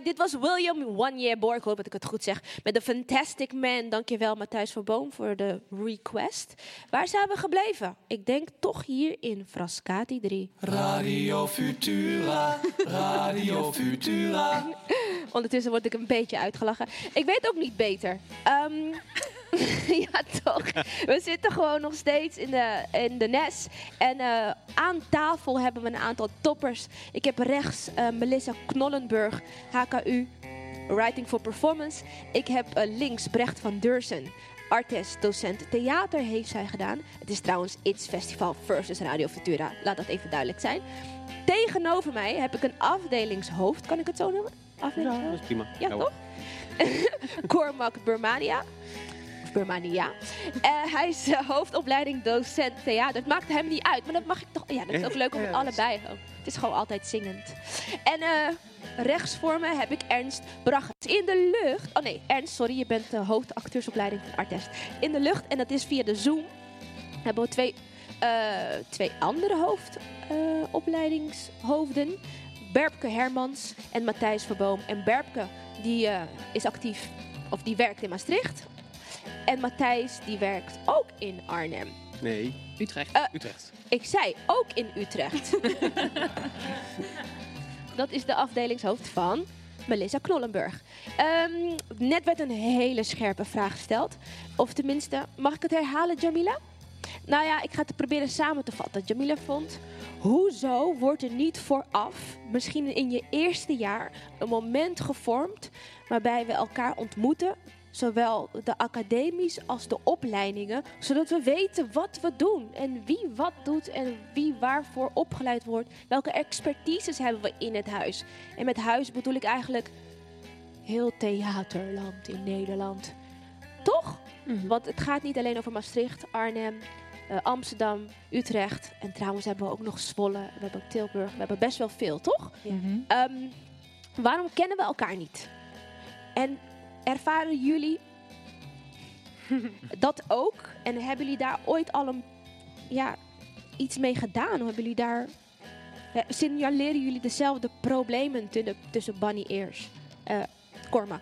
Speaker 6: Dit was William One Year Boy. Ik hoop dat ik het goed zeg. Met de Fantastic Man. Dankjewel Matthijs van Boom voor de request. Waar zijn we gebleven? Ik denk toch hier in Frascati 3.
Speaker 7: Radio Futura, Radio Futura.
Speaker 6: Ondertussen word ik een beetje uitgelachen. Ik weet ook niet beter. Ehm, ja, toch. We zitten gewoon nog steeds in de, in de NES. En eh, aan tafel hebben we een aantal toppers. Ik heb rechts eh, Melissa Knollenburg, HKU, Writing for Performance. Ik heb eh, links Brecht van Deursen. Artist, docent theater heeft zij gedaan. Het is trouwens It's Festival versus Radio Futura. Laat dat even duidelijk zijn. Tegenover mij heb ik een afdelingshoofd. Kan ik het zo noemen? Afdelingshoofd?
Speaker 10: Dat is prima.
Speaker 6: Ja, toch? Cormac Burmania. Eh, hij is eh, hoofdopleiding docent theater. Het maakt hem niet uit, maar dat mag ik toch... Ja, dat is ook leuk om het allebei... Oh, het is gewoon altijd zingend. En eh, rechts voor me heb ik Ernst Brachts. In de lucht... Oh nee, Ernst, sorry, je bent de hoofdacteursopleiding van Artest. In de lucht, en dat is via de Zoom, hebben we twee, twee andere hoofdopleidingshoofden. Berbke Hermans en Matthijs Verboom. En Berbke die, is actief, of die werkt in Maastricht. En Matthijs die werkt ook in Arnhem.
Speaker 10: Nee.
Speaker 8: Utrecht.
Speaker 6: Eh,
Speaker 10: Utrecht.
Speaker 6: Ik zei ook in Utrecht. Dat is de afdelingshoofd van Melissa Knollenburg. Ehm, net werd een hele scherpe vraag gesteld. Of tenminste, mag ik het herhalen, Jamila? Nou ja, ik ga het proberen samen te vatten. Jamila vond, hoezo wordt er niet vooraf, misschien in je eerste jaar, een moment gevormd waarbij we elkaar ontmoeten, zowel de academies als de opleidingen, zodat we weten wat we doen en wie wat doet en wie waarvoor opgeleid wordt. Welke expertises hebben we in het huis? En met huis bedoel ik eigenlijk heel theaterland in Nederland. Toch? Want het gaat niet alleen over Maastricht, Arnhem, eh, Amsterdam, Utrecht. En trouwens hebben we ook nog Zwolle, we hebben ook Tilburg. We hebben best wel veel, toch? Ehm, waarom kennen we elkaar niet? En ervaren jullie dat ook? En hebben jullie daar ooit al een, ja, iets mee gedaan? Of hebben jullie daar... Signaleren jullie dezelfde problemen tussen, Bunny Ears? Eh Cormac.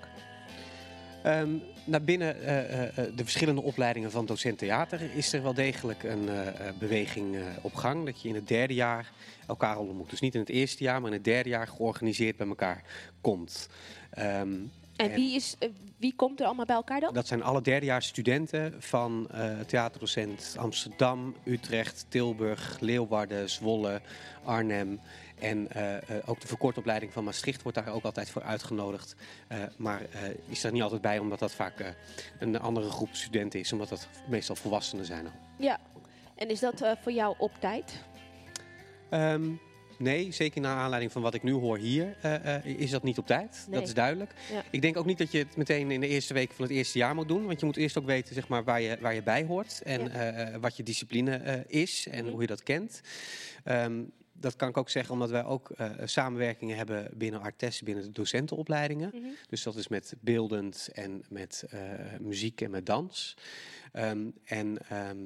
Speaker 10: Ehm, naar binnen eh, eh, de verschillende opleidingen van docent theater is er wel degelijk een beweging op gang. Dat je in het derde jaar elkaar ontmoet. Dus niet in het eerste jaar, maar in het derde jaar georganiseerd bij elkaar komt. Ehm,
Speaker 6: En wie, is, eh, wie komt er allemaal bij elkaar dan?
Speaker 10: Dat zijn alle derdejaars studenten van eh, theaterdocent Amsterdam, Utrecht, Tilburg, Leeuwarden, Zwolle, Arnhem. En eh, ook de verkortopleiding van Maastricht wordt daar ook altijd voor uitgenodigd. Maar is er niet altijd bij, omdat dat vaak een andere groep studenten is. Omdat dat meestal volwassenen zijn al.
Speaker 6: Ja. En is dat voor jou op tijd?
Speaker 10: Ehm, nee, zeker naar aanleiding van wat ik nu hoor hier, eh, eh, is dat niet op tijd.
Speaker 6: Nee.
Speaker 10: Dat is duidelijk.
Speaker 6: Ja.
Speaker 10: Ik denk ook niet dat je het meteen in de eerste week van het eerste jaar moet doen. Want je moet eerst ook weten zeg maar, waar, je, waar je bij hoort. En eh, wat je discipline is en hoe je dat kent. Ehm, dat kan ik ook zeggen omdat wij ook samenwerkingen hebben binnen Artes, binnen de docentenopleidingen.
Speaker 6: Mhm.
Speaker 10: Dus dat is met beeldend en met muziek en met dans. Ehm, en ehm,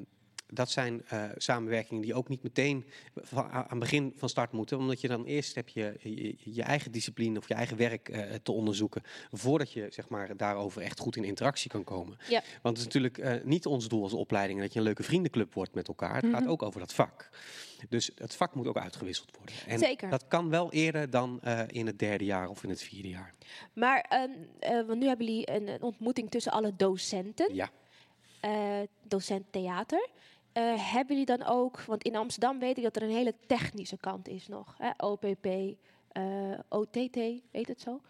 Speaker 10: dat zijn eh, samenwerkingen die ook niet meteen van, aan het begin van start moeten. Omdat je dan eerst heb je je, je eigen discipline of je eigen werk eh, te onderzoeken. Voordat je zeg maar, daarover echt goed in interactie kan komen.
Speaker 6: Ja.
Speaker 10: Want het is natuurlijk eh, niet ons doel als opleiding dat je een leuke vriendenclub wordt met elkaar. Het gaat
Speaker 6: Mhm.
Speaker 10: ook over dat vak. Dus het vak moet ook uitgewisseld worden. En
Speaker 6: Zeker.
Speaker 10: dat kan wel eerder dan in het derde jaar of in het vierde jaar.
Speaker 6: Maar ehm, eh, want nu hebben jullie een, een ontmoeting tussen alle docenten.
Speaker 10: Ja.
Speaker 6: Docent theater. Eh, hebben jullie dan ook, want in Amsterdam weet ik dat er een hele technische kant is nog. Hè? OPP, eh, OTT, heet het zo?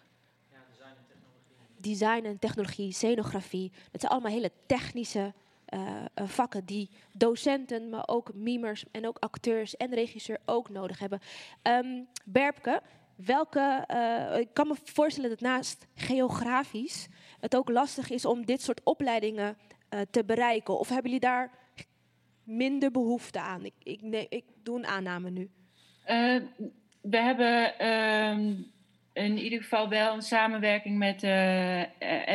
Speaker 6: Design en technologie, scenografie. Dat zijn allemaal hele technische eh, vakken die docenten, maar ook mimers en ook acteurs en regisseur ook nodig hebben. Ehm Berbke, welke, ik kan me voorstellen dat naast geografisch het ook lastig is om dit soort opleidingen te bereiken. Of hebben jullie daar minder behoefte aan? Ik, ik, nee, ik doe een aanname nu.
Speaker 2: Eh, we hebben ehm, in ieder geval wel een samenwerking met de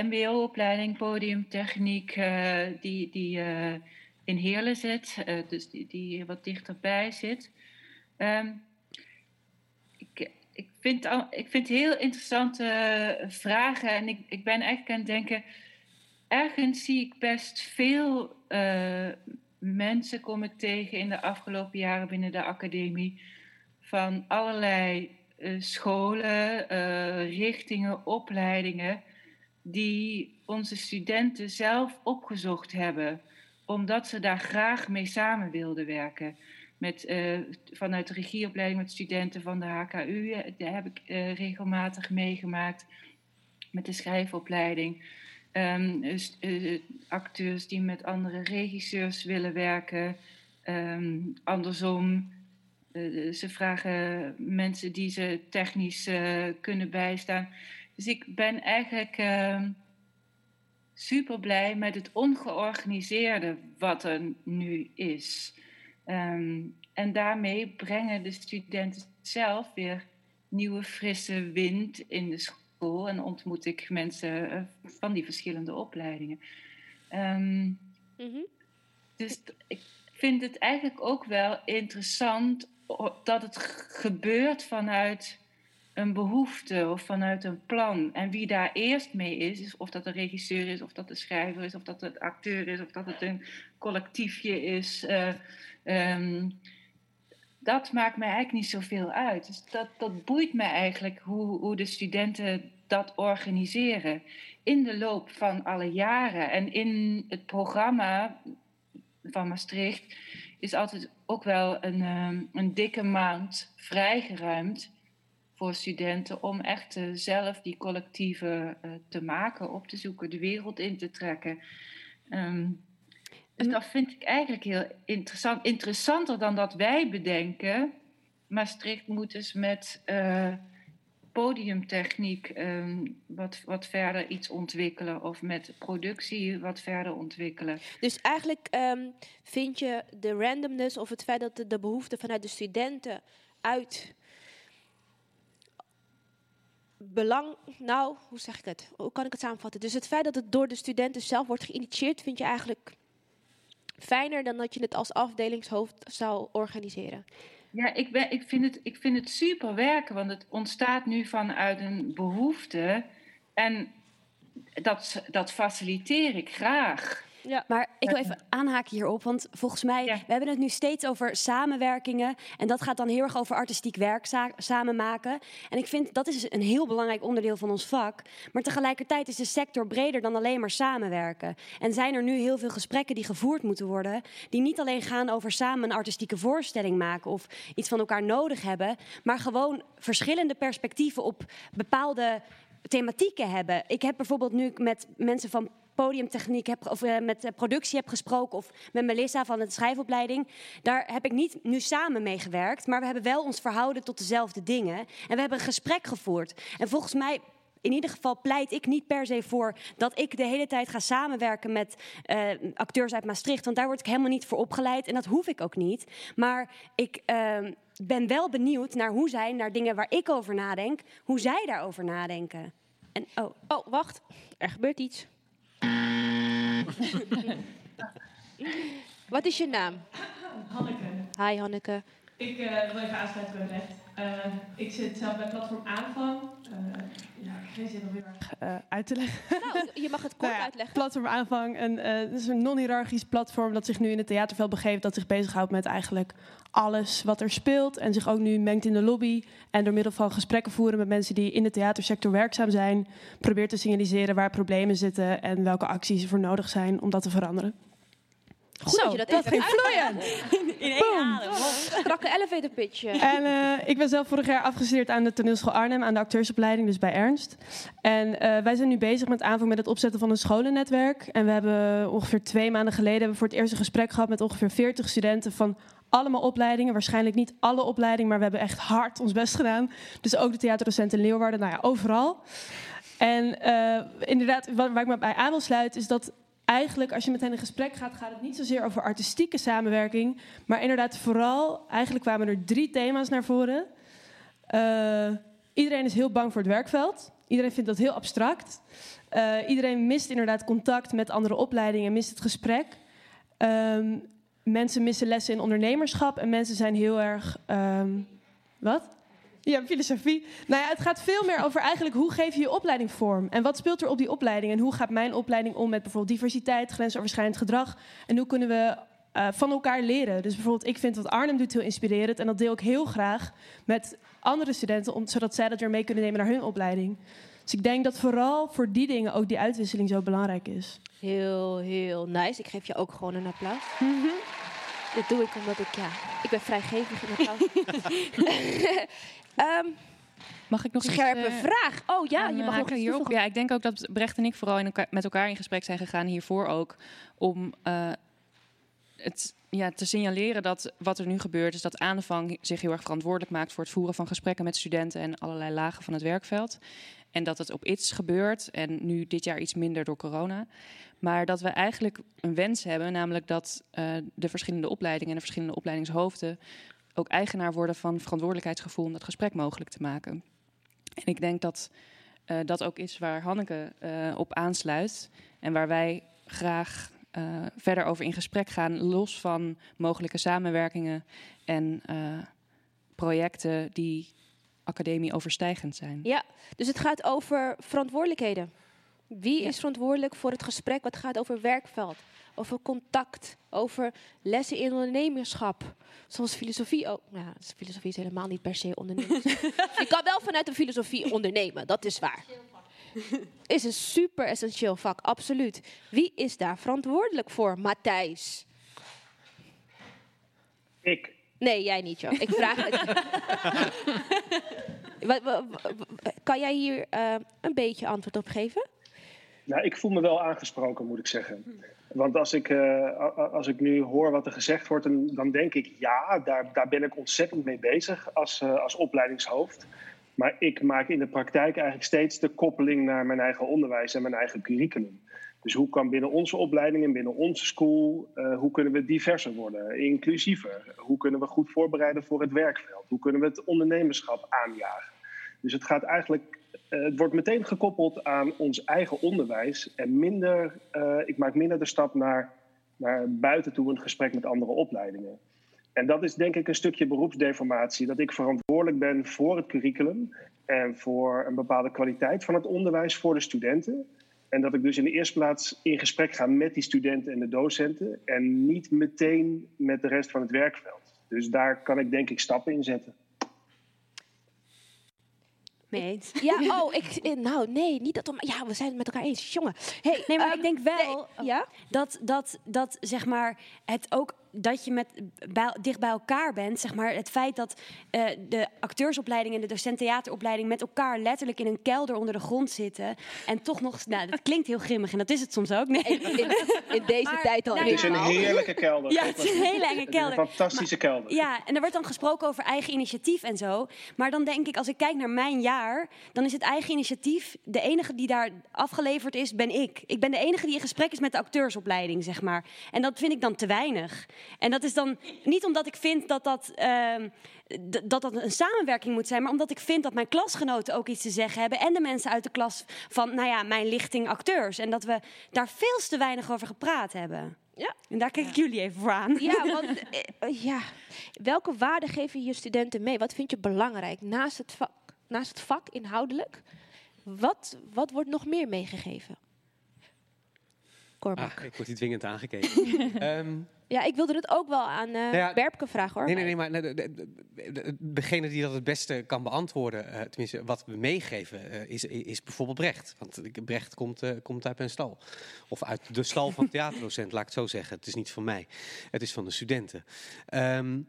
Speaker 2: MBO-opleiding Podiumtechniek, eh, die, die eh, in Heerlen zit, eh, dus die, die wat dichterbij zit. Ehm, ik, ik, vind, al- ik vind heel interessante eh, vragen. En ik, ik ben eigenlijk aan het denken. Ergens zie ik best veel eh, mensen kom ik tegen in de afgelopen jaren binnen de academie. Van allerlei eh, scholen, eh, richtingen, opleidingen. Die onze studenten zelf opgezocht hebben. Omdat ze daar graag mee samen wilden werken met, eh, vanuit de regieopleiding met studenten van de HKU. Daar heb ik regelmatig meegemaakt met de schrijfopleiding. Ehm, dus, eh, acteurs die met andere regisseurs willen werken. Ehm, andersom, eh, ze vragen mensen die ze technisch eh, kunnen bijstaan. Dus ik ben eigenlijk ehm, super blij met het ongeorganiseerde wat er nu is. En daarmee brengen de studenten zelf weer nieuwe frisse wind in de school en ontmoet ik mensen eh, van die verschillende opleidingen. Ehm, Dus t- ik vind het eigenlijk ook wel interessant dat het gebeurt vanuit een behoefte of vanuit een plan. En wie daar eerst mee is, is of dat de regisseur is, of dat de schrijver is, of dat het acteur is, of dat het een collectiefje is. eh, ehm, dat maakt mij eigenlijk niet zoveel uit. Dus dat, dat boeit me eigenlijk hoe, hoe de studenten dat organiseren. In de loop van alle jaren. En in het programma van Maastricht is altijd ook wel een, ehm, een dikke maand vrijgeruimd voor studenten om echt eh, zelf die collectieven eh, te maken, op te zoeken, de wereld in te trekken. Ehm, dus dat vind ik eigenlijk heel interessant. Interessanter dan dat wij bedenken. Maastricht moet dus met eh, podiumtechniek ehm, wat, wat verder iets ontwikkelen. Of met productie wat verder ontwikkelen.
Speaker 6: Dus eigenlijk ehm, vind je de randomness of het feit dat de, de behoefte vanuit de studenten uit belang, nou, hoe zeg ik het? Hoe kan ik het samenvatten? Dus het feit dat het door de studenten zelf wordt geïnitieerd, vind je eigenlijk fijner dan dat je het als afdelingshoofd zou organiseren.
Speaker 2: Ja, ik, ben, ik, vind het, ik vind het super werken, want het ontstaat nu vanuit een behoefte. En dat, dat faciliteer ik graag.
Speaker 6: Ja.
Speaker 11: Maar ik wil even aanhaken hierop, want volgens mij, we hebben het nu steeds over samenwerkingen. En dat gaat dan heel erg over artistiek werk sa- samen maken. En ik vind dat is een heel belangrijk onderdeel van ons vak. Maar tegelijkertijd is de sector breder dan alleen maar samenwerken. En zijn er nu heel veel gesprekken die gevoerd moeten worden, die niet alleen gaan over samen een artistieke voorstelling maken of iets van elkaar nodig hebben, maar gewoon verschillende perspectieven op bepaalde thematieken hebben. Ik heb bijvoorbeeld nu met mensen van podiumtechniek heb, of eh, met productie heb gesproken of met Melissa van de schrijfopleiding. Daar heb ik niet nu samen mee gewerkt, maar we hebben wel ons verhouden tot dezelfde dingen. En we hebben een gesprek gevoerd. En volgens mij in ieder geval pleit ik niet per se voor dat ik de hele tijd ga samenwerken met eh, acteurs uit Maastricht. Want daar word ik helemaal niet voor opgeleid en dat hoef ik ook niet. Maar ik ehm, ben wel benieuwd naar hoe zij, naar dingen waar ik over nadenk, hoe zij daarover nadenken. En, oh.
Speaker 6: oh, wacht. Er gebeurt iets. Wat is je naam?
Speaker 14: Hanneke.
Speaker 6: Hi Hanneke.
Speaker 14: Ik eh, wil even aansluiten bij Brecht. Eh, ik zit zelf bij platform aanvang. Eh, ja, ik heb geen zin om heel erg eh, uit te leggen.
Speaker 6: Nou, je mag het kort
Speaker 14: Nou ja,
Speaker 6: uitleggen.
Speaker 14: Platform aanvang, een, eh, het is een non-hierarchisch platform dat zich nu in het theaterveld begeeft, dat zich bezighoudt met eigenlijk alles wat er speelt en zich ook nu mengt in de lobby en door middel van gesprekken voeren met mensen die in de theatersector werkzaam zijn, probeert te signaliseren waar problemen zitten en welke acties er voor nodig zijn om dat te veranderen.
Speaker 6: Goed dat je dat,
Speaker 14: dat
Speaker 6: even
Speaker 14: ging vloeiend. In één adem.
Speaker 6: Strakke elevator pitch. eh.
Speaker 14: En eh, ik ben zelf vorig jaar afgestudeerd aan de toneelschool Arnhem, aan de acteursopleiding, dus bij Ernst. En eh, wij zijn nu bezig met aanvang met het opzetten van een scholennetwerk. En we hebben ongeveer twee maanden geleden hebben we voor het eerst een gesprek gehad met ongeveer 40 studenten van allemaal opleidingen. Waarschijnlijk niet alle opleidingen, maar we hebben echt hard ons best gedaan. Dus ook de theaterdocenten in Leeuwarden, nou ja, overal. En inderdaad, waar, waar ik me bij aan wil sluiten, is dat eigenlijk als je met hen in gesprek gaat, gaat het niet zozeer over artistieke samenwerking, maar inderdaad vooral, eigenlijk kwamen er drie thema's naar voren. Eh, iedereen is heel bang voor het werkveld. Iedereen vindt dat heel abstract. Eh, iedereen mist inderdaad contact met andere opleidingen, mist het gesprek. Ehm, mensen missen lessen in ondernemerschap en mensen zijn heel erg. ehm, wat? Ja, filosofie. Nou ja, het gaat veel meer over eigenlijk hoe geef je je opleiding vorm. En wat speelt er op die opleiding? En hoe gaat mijn opleiding om met bijvoorbeeld diversiteit, grensoverschrijdend gedrag? En hoe kunnen we eh, van elkaar leren? Dus bijvoorbeeld, ik vind wat Arnhem doet heel inspirerend. En dat deel ik heel graag met andere studenten, om, zodat zij dat weer mee kunnen nemen naar hun opleiding. Dus ik denk dat vooral voor die dingen ook die uitwisseling zo belangrijk is.
Speaker 6: Heel, heel nice. Ik geef je ook gewoon een applaus. Dit doe ik omdat ik, ja, ik ben vrijgevig in applaus. Ehm,
Speaker 8: Mag ik nog iets,
Speaker 6: Scherpe
Speaker 8: eh,
Speaker 6: vraag. Oh ja, je
Speaker 8: eh,
Speaker 6: mag iets
Speaker 8: hierop. Ja, ik denk ook dat Brecht en ik vooral in elkaar, met elkaar in gesprek zijn gegaan hiervoor ook. Om eh, het ja, te signaleren dat wat er nu gebeurt, is dat aanvang zich heel erg verantwoordelijk maakt voor het voeren van gesprekken met studenten en allerlei lagen van het werkveld. En dat het op iets gebeurt en nu dit jaar iets minder door corona. Maar dat we eigenlijk een wens hebben, namelijk dat de verschillende opleidingen en de verschillende opleidingshoofden ook eigenaar worden van verantwoordelijkheidsgevoel om dat gesprek mogelijk te maken. En ik denk dat eh, dat ook is waar Hanneke eh, op aansluit en waar wij graag eh, verder over in gesprek gaan, los van mogelijke samenwerkingen en projecten die academie overstijgend zijn.
Speaker 6: Ja, dus het gaat over verantwoordelijkheden. Wie
Speaker 8: Ja.
Speaker 6: is verantwoordelijk voor het gesprek wat gaat over werkveld, over contact, over lessen in ondernemerschap, zoals filosofie ook. Ja, dus filosofie is helemaal niet per se ondernemen. Je kan wel vanuit de filosofie ondernemen, dat is waar. Is een super essentieel vak, absoluut. Wie is daar verantwoordelijk voor, Matthijs?
Speaker 12: Ik.
Speaker 6: Nee, jij niet, joh. Ik vraag het. Kan jij hier eh, een beetje antwoord op geven?
Speaker 12: Nou, ik voel me wel aangesproken, moet ik zeggen. Want als ik, eh, als ik nu hoor wat er gezegd wordt, dan, denk ik ja, daar, daar ben ik ontzettend mee bezig als, eh, als opleidingshoofd. Maar ik maak in de praktijk eigenlijk steeds de koppeling naar mijn eigen onderwijs en mijn eigen curriculum. Dus hoe kan binnen onze opleiding en binnen onze school, eh, hoe kunnen we diverser worden, inclusiever? Hoe kunnen we goed voorbereiden voor het werkveld? Hoe kunnen we het ondernemerschap aanjagen? Dus het gaat eigenlijk, het wordt meteen gekoppeld aan ons eigen onderwijs en minder, eh, ik maak minder de stap naar, naar buiten toe een gesprek met andere opleidingen. En dat is denk ik een stukje beroepsdeformatie, dat ik verantwoordelijk ben voor het curriculum en voor een bepaalde kwaliteit van het onderwijs voor de studenten. En dat ik dus in de eerste plaats in gesprek ga met die studenten en de docenten en niet meteen met de rest van het werkveld. Dus daar kan ik denk ik stappen in zetten.
Speaker 11: Mee eens.
Speaker 6: Ja, oh, ik, eh, nou nee, niet dat om. Ja, we zijn het met elkaar eens, jongen. Hey,
Speaker 11: Nee, maar
Speaker 6: ehm,
Speaker 11: ik denk wel
Speaker 6: ja?
Speaker 11: dat, dat, dat zeg maar, het ook dat je met, bij, dicht bij elkaar bent. Zeg maar, het feit dat eh, de acteursopleiding en de docent theateropleiding met elkaar letterlijk in een kelder onder de grond zitten. En toch nog, nou, dat klinkt heel grimmig en dat is het soms ook. Nee.
Speaker 6: In, in deze tijd al
Speaker 12: Het is een heerlijke kelder.
Speaker 11: Ja, het is een hele enge kelder.
Speaker 12: Een fantastische kelder.
Speaker 11: Ja, en er wordt dan gesproken over eigen initiatief en zo. Maar dan denk ik, als ik kijk naar mijn jaar, dan is het eigen initiatief. De enige die daar afgeleverd is, ben ik. Ik ben de enige die in gesprek is met de acteursopleiding, zeg maar. En dat vind ik dan te weinig. En dat is dan niet omdat ik vind dat dat, ehm, dat, dat een samenwerking moet zijn, maar omdat ik vind dat mijn klasgenoten ook iets te zeggen hebben. En de mensen uit de klas van, nou ja, mijn lichting acteurs. En dat we daar veel te weinig over gepraat hebben.
Speaker 6: Ja.
Speaker 11: En daar kijk ik jullie even voor aan.
Speaker 6: Ja, want eh, eh, ja. welke waarden geef je je studenten mee? Wat vind je belangrijk naast het vak, naast het vak inhoudelijk? Wat, wat wordt nog meer meegegeven? Cormac.
Speaker 10: Ah, ik word hier dwingend aangekeken. Ehm,
Speaker 6: Ja, ik wilde het ook wel aan eh
Speaker 10: Nou ja,
Speaker 6: Berpke vragen hoor.
Speaker 10: Nee, nee, nee, maar de- de- de- de- degene die dat het beste kan beantwoorden, eh, tenminste wat we meegeven, eh, is, is bijvoorbeeld Brecht. Want Brecht komt, komt uit mijn stal. Of uit de stal van theaterdocent, laat ik het zo zeggen. Het is niet van mij, het is van de studenten. Ehm,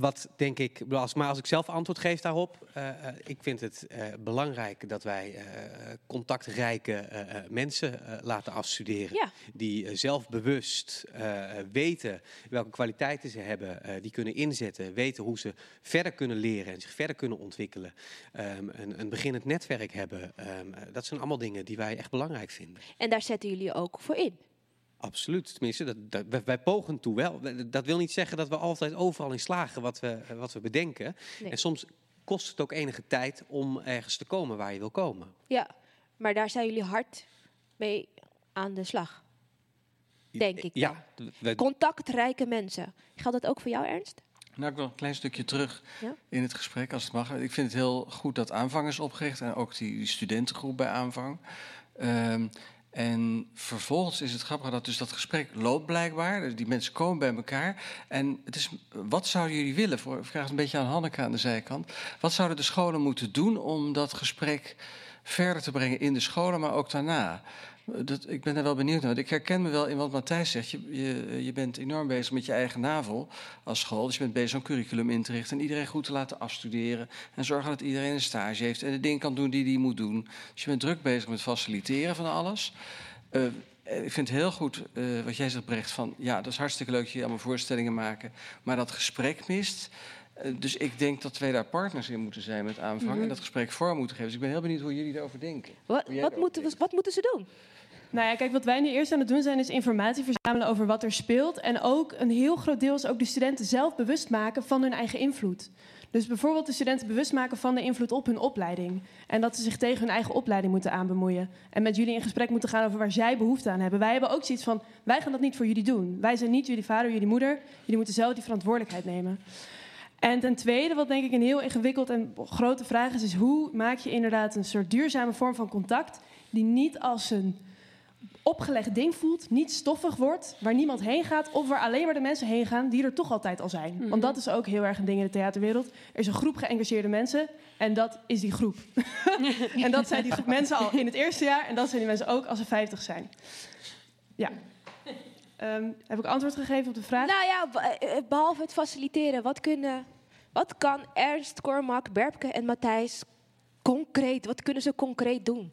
Speaker 10: wat denk ik, maar als ik zelf antwoord geef daarop, eh, eh, ik vind het eh, belangrijk dat wij contactrijke mensen laten afstuderen.
Speaker 6: Ja.
Speaker 10: Die zelfbewust weten welke kwaliteiten ze hebben, die kunnen inzetten, weten hoe ze verder kunnen leren en zich verder kunnen ontwikkelen. Ehm, een, een beginnend netwerk hebben. Ehm, eh, dat zijn allemaal dingen die wij echt belangrijk vinden.
Speaker 6: En daar zetten jullie ook voor in.
Speaker 10: Absoluut. Tenminste, dat, dat, wij, wij pogen toe wel. Dat wil niet zeggen dat we altijd overal in slagen wat we, wat we bedenken.
Speaker 6: Nee.
Speaker 10: En soms kost het ook enige tijd om ergens te komen waar je wil komen.
Speaker 6: Ja, maar daar zijn jullie hard mee aan de slag. Denk ik.
Speaker 10: Ja, we-
Speaker 6: Contactrijke mensen. Geldt dat ook voor jou, Ernst?
Speaker 9: Nou, ik nog een klein stukje terug
Speaker 6: Ja.
Speaker 9: in het gesprek, als het mag. Ik vind het heel goed dat aanvang is opgericht en ook die, die studentengroep bij aanvang. Ehm, en vervolgens is het grappig dat dus dat gesprek loopt blijkbaar. Dus die mensen komen bij elkaar. En het is, wat zouden jullie willen? Ik vraag het een beetje aan Hanneke aan de zijkant. Wat zouden de scholen moeten doen om dat gesprek verder te brengen in de scholen, maar ook daarna? Dat, ik ben er wel benieuwd naar. Ik herken me wel in wat Matthijs zegt. Je, je, je bent enorm bezig met je eigen navel als school. Dus je bent bezig om curriculum in te richten en iedereen goed te laten afstuderen. En zorgen dat iedereen een stage heeft en de dingen kan doen die hij moet doen. Dus je bent druk bezig met faciliteren van alles. Eh, ik vind het heel goed eh, wat jij zegt, Brecht. Van ja, dat is hartstikke leuk dat jullie allemaal voorstellingen maken. Maar dat gesprek mist. Eh, dus ik denk dat wij daar partners in moeten zijn met aanvang.
Speaker 6: Mhm.
Speaker 9: En dat gesprek voor moeten geven. Dus ik ben heel benieuwd hoe jullie erover denken.
Speaker 6: Wat, wat, moeten we, wat moeten ze doen?
Speaker 14: Nou ja, kijk, wat wij nu eerst aan het doen zijn, is informatie verzamelen over wat er speelt. En ook een heel groot deel is ook de studenten zelf bewust maken van hun eigen invloed. Dus bijvoorbeeld de studenten bewust maken van de invloed op hun opleiding. En dat ze zich tegen hun eigen opleiding moeten aanbemoeien. En met jullie in gesprek moeten gaan over waar zij behoefte aan hebben. Wij hebben ook zoiets van, wij gaan dat niet voor jullie doen. Wij zijn niet jullie vader, jullie moeder. Jullie moeten zelf die verantwoordelijkheid nemen. En ten tweede, wat denk ik een heel ingewikkeld en grote vraag is, is hoe maak je inderdaad een soort duurzame vorm van contact die niet als een opgelegd ding voelt, niet stoffig wordt, waar niemand heen gaat of waar alleen maar de mensen heen gaan die er toch altijd al zijn.
Speaker 6: Mhm.
Speaker 14: Want dat is ook heel erg een ding in de theaterwereld. Er is een groep geëngageerde mensen en dat is die groep. en dat zijn die groep mensen al in het eerste jaar en dat zijn die mensen ook als ze 50 zijn. Ja. Ehm, heb ik antwoord gegeven op de vraag?
Speaker 6: Nou ja, be- eh, behalve het faciliteren, wat, kunnen, wat kan Ernst, Cormac, Berpke en Matthijs concreet, wat kunnen ze concreet doen?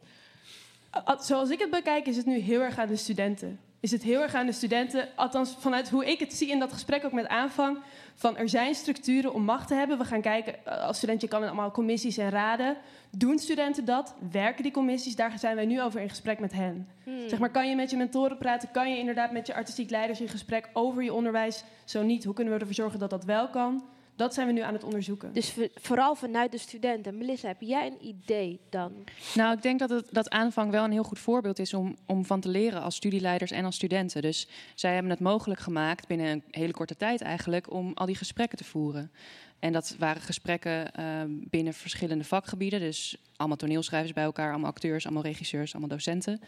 Speaker 14: Al- Zoals ik het bekijk, is het nu heel erg aan de studenten. Is het heel erg aan de studenten, althans vanuit hoe ik het zie in dat gesprek ook met aanvang, van er zijn structuren om macht te hebben. We gaan kijken, eh, als student, je kan in allemaal commissies en raden. Doen studenten dat? Werken die commissies? Daar zijn wij nu over in gesprek met hen.
Speaker 6: Hmm.
Speaker 14: Zeg maar, kan je met je mentoren praten? Kan je inderdaad met je artistiek leiders in gesprek over je onderwijs? Zo niet, hoe kunnen we ervoor zorgen dat dat wel kan? Dat zijn we nu aan het onderzoeken.
Speaker 6: Dus vooral vanuit de studenten. Melissa, heb jij een idee dan?
Speaker 8: Nou, ik denk dat, het, dat aanvang wel een heel goed voorbeeld is om, om van te leren als studieleiders en als studenten. Dus zij hebben het mogelijk gemaakt binnen een hele korte tijd eigenlijk om al die gesprekken te voeren. En dat waren gesprekken eh, binnen verschillende vakgebieden. Dus allemaal toneelschrijvers bij elkaar, allemaal acteurs, allemaal regisseurs, allemaal docenten.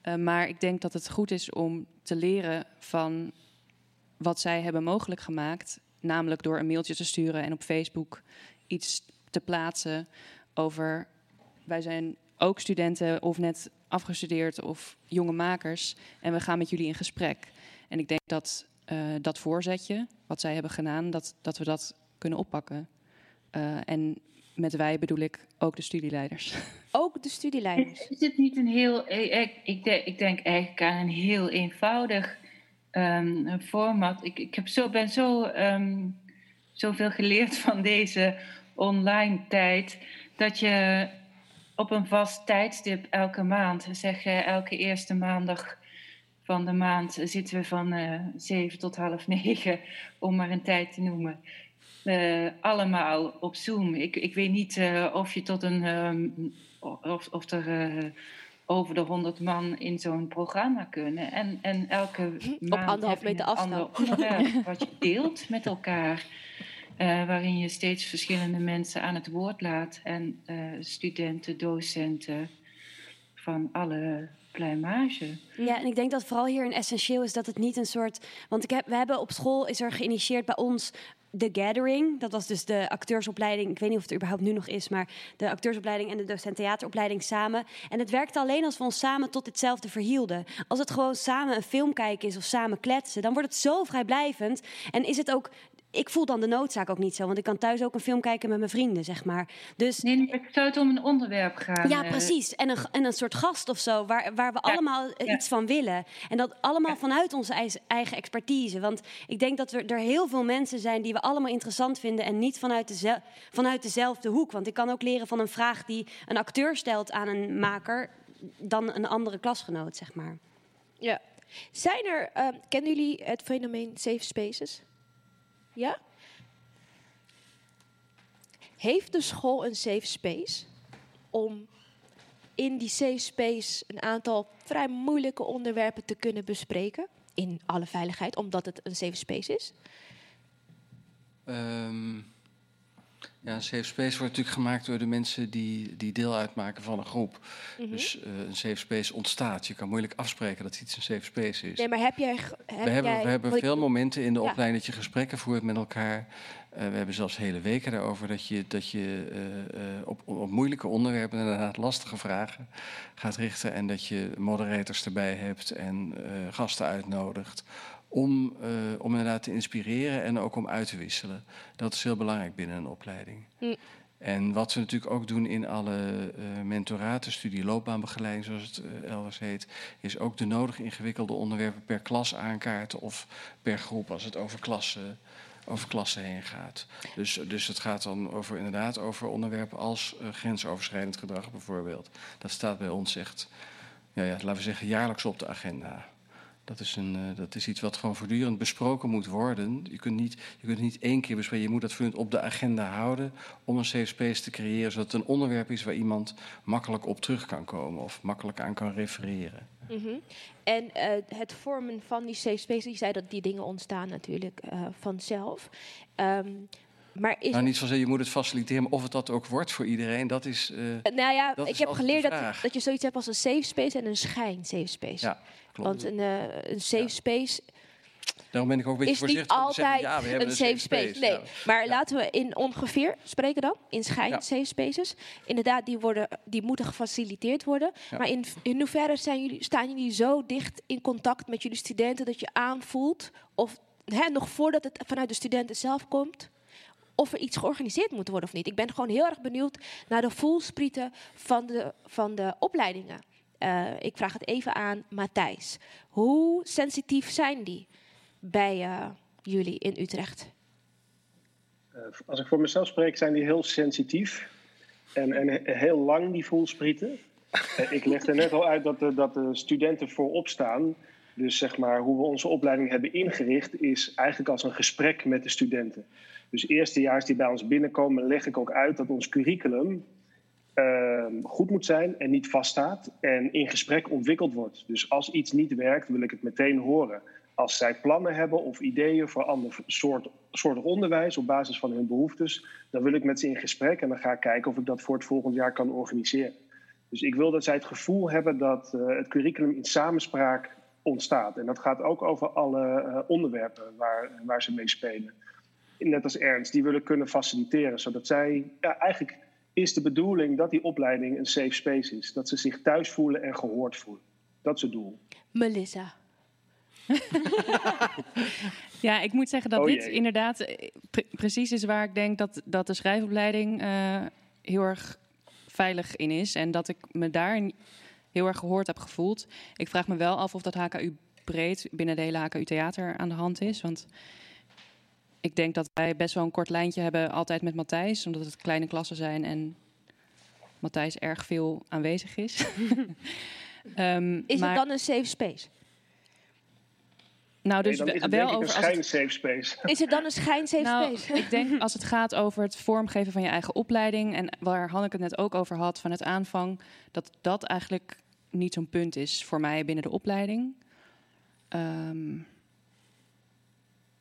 Speaker 8: Eh, maar ik denk dat het goed is om te leren van wat zij hebben mogelijk gemaakt. Namelijk door een mailtje te sturen en op Facebook iets te plaatsen over wij zijn ook studenten of net afgestudeerd of jonge makers en we gaan met jullie in gesprek. En ik denk dat eh, dat voorzetje, wat zij hebben gedaan, dat, dat we dat kunnen oppakken. Eh, en met wij bedoel ik ook de studieleiders.
Speaker 6: Ook de studieleiders.
Speaker 2: Is het niet een heel. Ik, ik, denk, ik denk eigenlijk aan een heel eenvoudig ehm, een format. Ik, ik heb zo, ben zo, ehm, zoveel geleerd van deze online tijd. Dat je op een vast tijdstip elke maand, zeg elke eerste maandag van de maand, zitten we van eh zeven tot half negen, om maar een tijd te noemen. Eh, allemaal op Zoom. Ik, ik weet niet eh, of je tot een. ehm, of, of er over de honderd man in zo'n programma kunnen. En, en elke maand
Speaker 6: anderhalf
Speaker 2: heb je
Speaker 6: meter
Speaker 2: ander
Speaker 6: afstand.
Speaker 2: onderwerp wat je deelt met elkaar. eh, waarin je steeds verschillende mensen aan het woord laat. En eh, studenten, docenten van alle pluimage.
Speaker 11: Ja, en ik denk dat vooral hier een essentieel is dat het niet een soort. Want ik heb, we hebben op school is er geïnitieerd bij ons de Gathering. Dat was dus de acteursopleiding. Ik weet niet of het er überhaupt nu nog is, maar de acteursopleiding en de docent theateropleiding samen. En het werkte alleen als we ons samen tot hetzelfde verhielden. Als het gewoon samen een film kijken is of samen kletsen, dan wordt het zo vrijblijvend. En is het ook. Ik voel dan de noodzaak ook niet zo, want ik kan thuis ook een film kijken met mijn vrienden, zeg maar. Dus
Speaker 2: Nee, nee, het zou het om een onderwerp gaan.
Speaker 11: ja,
Speaker 2: eh,
Speaker 11: precies. En een, en een soort gast of zo, waar, waar we allemaal eh, iets van willen. En dat allemaal vanuit onze eigen expertise. Want ik denk dat er, er heel veel mensen zijn die we allemaal interessant vinden... en niet vanuit, dezel- vanuit dezelfde hoek. Want ik kan ook leren van een vraag die een acteur stelt aan een maker... dan een andere klasgenoot, zeg maar.
Speaker 6: Ja. Zijn er, ehm, kennen jullie het fenomeen safe spaces? Ja? Heeft de school een safe space om in die safe space een aantal vrij moeilijke onderwerpen te kunnen bespreken? In alle veiligheid, omdat het een safe space is?
Speaker 11: Ja,
Speaker 6: Ja.
Speaker 9: Safe space wordt natuurlijk gemaakt door de mensen die, die deel uitmaken van een groep.
Speaker 6: Mhm.
Speaker 9: Dus eh, een safe space ontstaat. Je kan moeilijk afspreken dat iets een safe space is.
Speaker 6: Nee, maar heb jij... Heb
Speaker 9: we hebben,
Speaker 6: jij,
Speaker 9: we hebben
Speaker 6: want ik-
Speaker 9: veel momenten in de
Speaker 6: Ja.
Speaker 9: opleiding dat je gesprekken voert met elkaar. Eh, we hebben zelfs hele weken daarover dat je, dat je eh, op, op moeilijke onderwerpen, inderdaad lastige vragen, gaat richten. En dat je moderators erbij hebt en gasten uitnodigt. Om, eh, om inderdaad te inspireren en ook om uit te wisselen. Dat is heel belangrijk binnen een opleiding.
Speaker 6: Hm.
Speaker 9: En wat we natuurlijk ook doen in alle eh mentoraten, studie loopbaanbegeleiding zoals het eh, elders heet, is ook de nodig ingewikkelde onderwerpen per klas aankaarten of per groep als het over klassen, over klassen heen gaat. Dus, dus het gaat dan over, inderdaad over onderwerpen als grensoverschrijdend gedrag bijvoorbeeld. Dat staat bij ons echt, ja, ja, laten we zeggen, jaarlijks op de agenda. Dat is, een, eh, dat is iets wat gewoon voortdurend besproken moet worden. Je kunt, niet, je kunt het niet één keer bespreken. Je moet dat voortdurend op de agenda houden om een safe space te creëren. Zodat het een onderwerp is waar iemand makkelijk op terug kan komen of makkelijk aan kan refereren.
Speaker 6: Mhm. En eh, het vormen van die safe space, je zei dat die dingen ontstaan natuurlijk eh, vanzelf. Ehm, maar is
Speaker 9: Nou, niet zozeer je moet het faciliteren, maar of het dat ook wordt voor iedereen, dat is. Eh,
Speaker 6: Nou ja, ik heb geleerd dat, dat je zoiets hebt als een safe space en een schijn safe space.
Speaker 9: Ja, klopt.
Speaker 6: Want een, eh, een safe space
Speaker 9: Daarom ben ik ook een beetje
Speaker 6: is niet
Speaker 9: voorzichtig te zeggen,
Speaker 6: altijd
Speaker 9: ja, we hebben
Speaker 6: een safe space. Nee,
Speaker 9: ja.
Speaker 6: maar laten we in ongeveer spreken dan, in schijn safe spaces. Inderdaad, die, worden, die moeten gefaciliteerd worden. Maar in, in hoeverre zijn jullie, staan jullie zo dicht in contact met jullie studenten dat je aanvoelt, of hè, nog voordat het vanuit de studenten zelf komt, of er iets georganiseerd moet worden of niet. Ik ben gewoon heel erg benieuwd naar de voelsprieten van de, van de opleidingen. Eh, ik vraag het even aan Matthijs. Hoe sensitief zijn die bij eh, jullie in Utrecht?
Speaker 12: Eh, als ik voor mezelf spreek, zijn die heel sensitief. En, en he- heel lang, die voelsprieten. Ik legde net al uit dat de, dat de studenten voorop staan. Dus zeg maar, hoe we onze opleiding hebben ingericht, is eigenlijk als een gesprek met de studenten. Dus eerstejaars die bij ons binnenkomen, leg ik ook uit dat ons curriculum eh, goed moet zijn en niet vaststaat. En in gesprek ontwikkeld wordt. Dus als iets niet werkt, wil ik het meteen horen. Als zij plannen hebben of ideeën voor ander soort, soort onderwijs op basis van hun behoeftes, dan wil ik met ze in gesprek en dan ga ik kijken of ik dat voor het volgend jaar kan organiseren. Dus ik wil dat zij het gevoel hebben dat eh, het curriculum in samenspraak ontstaat. En dat gaat ook over alle eh, onderwerpen waar, waar ze mee spelen. Net als Ernst, die willen kunnen faciliteren, zodat zij, ja, eigenlijk is de bedoeling dat die opleiding een safe space is. Dat ze zich thuis voelen en gehoord voelen. Dat is het doel.
Speaker 6: Melissa.
Speaker 8: Ja, ik moet zeggen dat
Speaker 12: Oh
Speaker 8: dit inderdaad eh, pre- precies is waar ik denk dat, dat de schrijfopleiding eh, heel erg veilig in is. En dat ik me daar heel erg gehoord heb gevoeld. Ik vraag me wel af of dat HKU breed binnen de hele HKU Theater aan de hand is. Want ik denk dat wij best wel een kort lijntje hebben altijd met Matthijs. Omdat het kleine klassen zijn en Matthijs erg veel aanwezig is. Ehm,
Speaker 6: Is
Speaker 8: maar-
Speaker 6: het dan een safe space?
Speaker 8: Nou,
Speaker 12: Nee,
Speaker 8: dus
Speaker 12: dan is het
Speaker 8: wel
Speaker 12: denk ik
Speaker 8: over
Speaker 12: een safe space.
Speaker 6: Is het dan een schijn safe
Speaker 8: nou,
Speaker 6: space?
Speaker 8: ik denk als het gaat over het vormgeven van je eigen opleiding... en waar Hanneke het net ook over had van het aanvang... dat dat eigenlijk niet zo'n punt is voor mij binnen de opleiding. Ehm,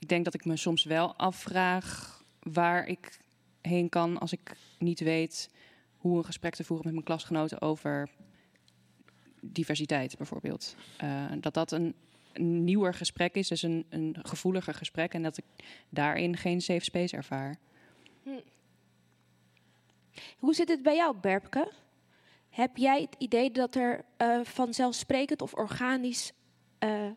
Speaker 8: ik denk dat ik me soms wel afvraag waar ik heen kan... als ik niet weet hoe een gesprek te voeren met mijn klasgenoten over diversiteit bijvoorbeeld. Eh, dat dat een, een nieuwer gesprek is, dus een, een gevoeliger gesprek. En dat ik daarin geen safe space ervaar.
Speaker 6: Hm. Hoe zit het bij jou, Berpke? Heb jij het idee dat er eh, vanzelfsprekend of organisch eh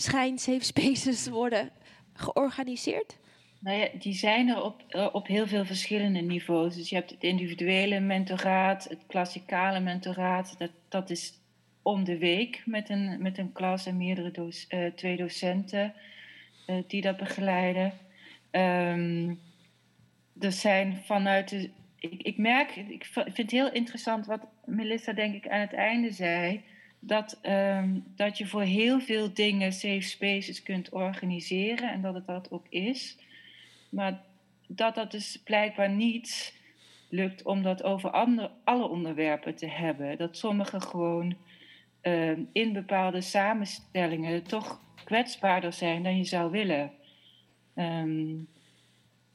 Speaker 6: schijn safe spaces worden georganiseerd?
Speaker 2: Nou ja, die zijn er op, eh, op heel veel verschillende niveaus. Dus je hebt het individuele mentoraat, het klassikale mentoraat. Dat, dat is om de week met een, met een klas en meerdere eh, twee docenten eh, die dat begeleiden. Ehm, er zijn vanuit de. Ik, ik merk, ik vind het heel interessant wat Melissa, denk ik, aan het einde zei. Dat, ehm, dat je voor heel veel dingen safe spaces kunt organiseren en dat het dat ook is. Maar dat dat dus blijkbaar niet lukt om dat over alle onderwerpen te hebben. Dat sommige gewoon ehm, in bepaalde samenstellingen toch kwetsbaarder zijn dan je zou willen. Ehm,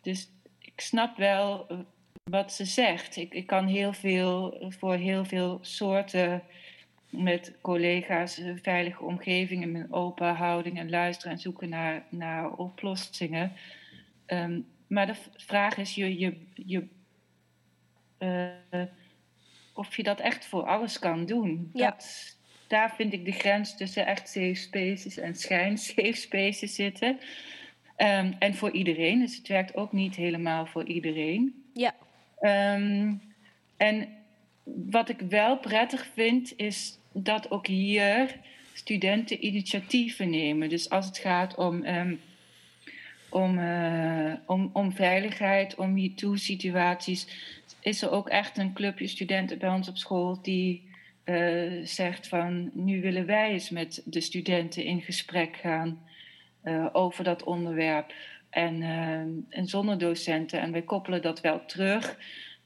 Speaker 2: dus ik snap wel eh, wat ze zegt. Ik, ik kan heel veel voor heel veel soorten met collega's een veilige omgeving en een open houding en luisteren en zoeken naar, naar oplossingen. Ehm, maar de vraag is je, je, je, eh, of je dat echt voor alles kan doen.
Speaker 6: Ja.
Speaker 2: Dat, daar vind ik de grens tussen echt safe spaces en schijn safe spaces zitten. Ehm, en voor iedereen, dus het werkt ook niet helemaal voor iedereen.
Speaker 6: Ja.
Speaker 2: Ehm, en wat ik wel prettig vind, is dat ook hier studenten initiatieven nemen. Dus als het gaat om, ehm, om, eh, om, om veiligheid, om MeToo-situaties, is er ook echt een clubje studenten bij ons op school die eh, zegt van nu willen wij eens met de studenten in gesprek gaan eh, over dat onderwerp. En, eh, en zonder docenten. En wij koppelen dat wel terug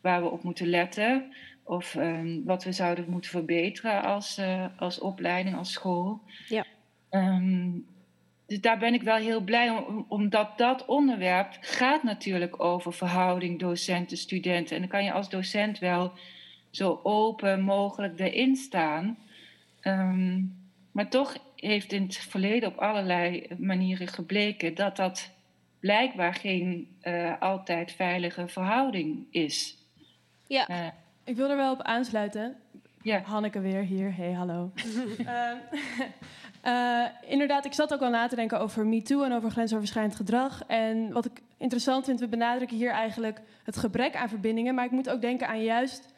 Speaker 2: waar we op moeten letten. Of ehm, wat we zouden moeten verbeteren als, eh, als opleiding, als school.
Speaker 6: Ja.
Speaker 2: Ehm, dus daar ben ik wel heel blij om, omdat dat onderwerp gaat natuurlijk over verhouding docenten-studenten. En dan kan je als docent wel zo open mogelijk erin staan. Ehm, maar toch heeft in het verleden op allerlei manieren gebleken dat dat blijkbaar geen eh, altijd veilige verhouding is.
Speaker 6: Ja.
Speaker 2: Eh,
Speaker 14: Ik wil er wel op aansluiten.
Speaker 2: Ja.
Speaker 14: Hanneke weer hier. Hey, hallo. Ehm, eh, inderdaad, ik zat ook al na te denken over MeToo en over grensoverschrijdend gedrag. En wat ik interessant vind, we benadrukken hier eigenlijk het gebrek aan verbindingen. Maar ik moet ook denken aan juist...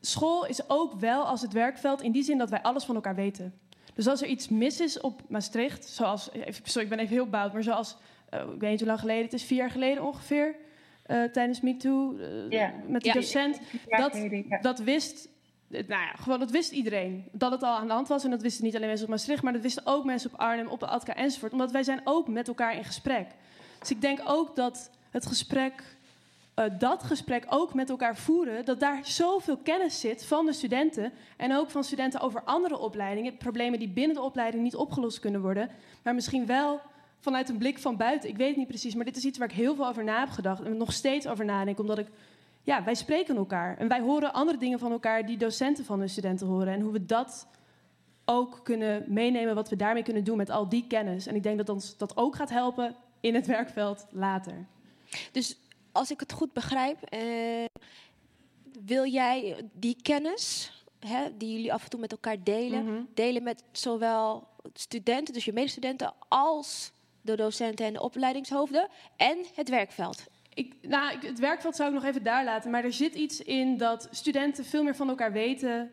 Speaker 14: School is ook wel als het werkveld in die zin dat wij alles van elkaar weten. Dus als er iets mis is op Maastricht, zoals... Sorry, ik ben even heel boud, maar zoals... eh, ik weet niet hoe lang geleden, het is vier jaar geleden ongeveer... eh, tijdens MeToo, eh,
Speaker 2: Ja.
Speaker 14: met die
Speaker 2: Ja.
Speaker 14: docent. Dat, dat wist, eh, nou ja, gewoon dat wist iedereen. Dat het al aan de hand was. En dat wisten niet alleen mensen op Maastricht, maar dat wisten ook mensen op Arnhem, op de Atka enzovoort. Omdat wij zijn ook met elkaar in gesprek. Dus ik denk ook dat het gesprek, eh, dat gesprek ook met elkaar voeren, dat daar zoveel kennis zit van de studenten. En ook van studenten over andere opleidingen. Problemen die binnen de opleiding niet opgelost kunnen worden. Maar misschien wel vanuit een blik van buiten. Ik weet het niet precies, maar dit is iets waar ik heel veel over na heb gedacht. En nog steeds over nadenk, omdat ik ja, wij spreken elkaar. En wij horen andere dingen van elkaar die docenten van hun studenten horen. En hoe we dat ook kunnen meenemen, wat we daarmee kunnen doen met al die kennis. En ik denk dat ons dat ook gaat helpen in het werkveld later.
Speaker 6: Dus als ik het goed begrijp, eh, wil jij die kennis hè, die jullie af en toe met elkaar delen,
Speaker 14: Mhm.
Speaker 6: delen met zowel studenten, dus je medestudenten, als de docenten en de opleidingshoofden en het werkveld?
Speaker 14: Ik, nou, het werkveld zou ik nog even daar laten. Maar er zit iets in dat studenten veel meer van elkaar weten.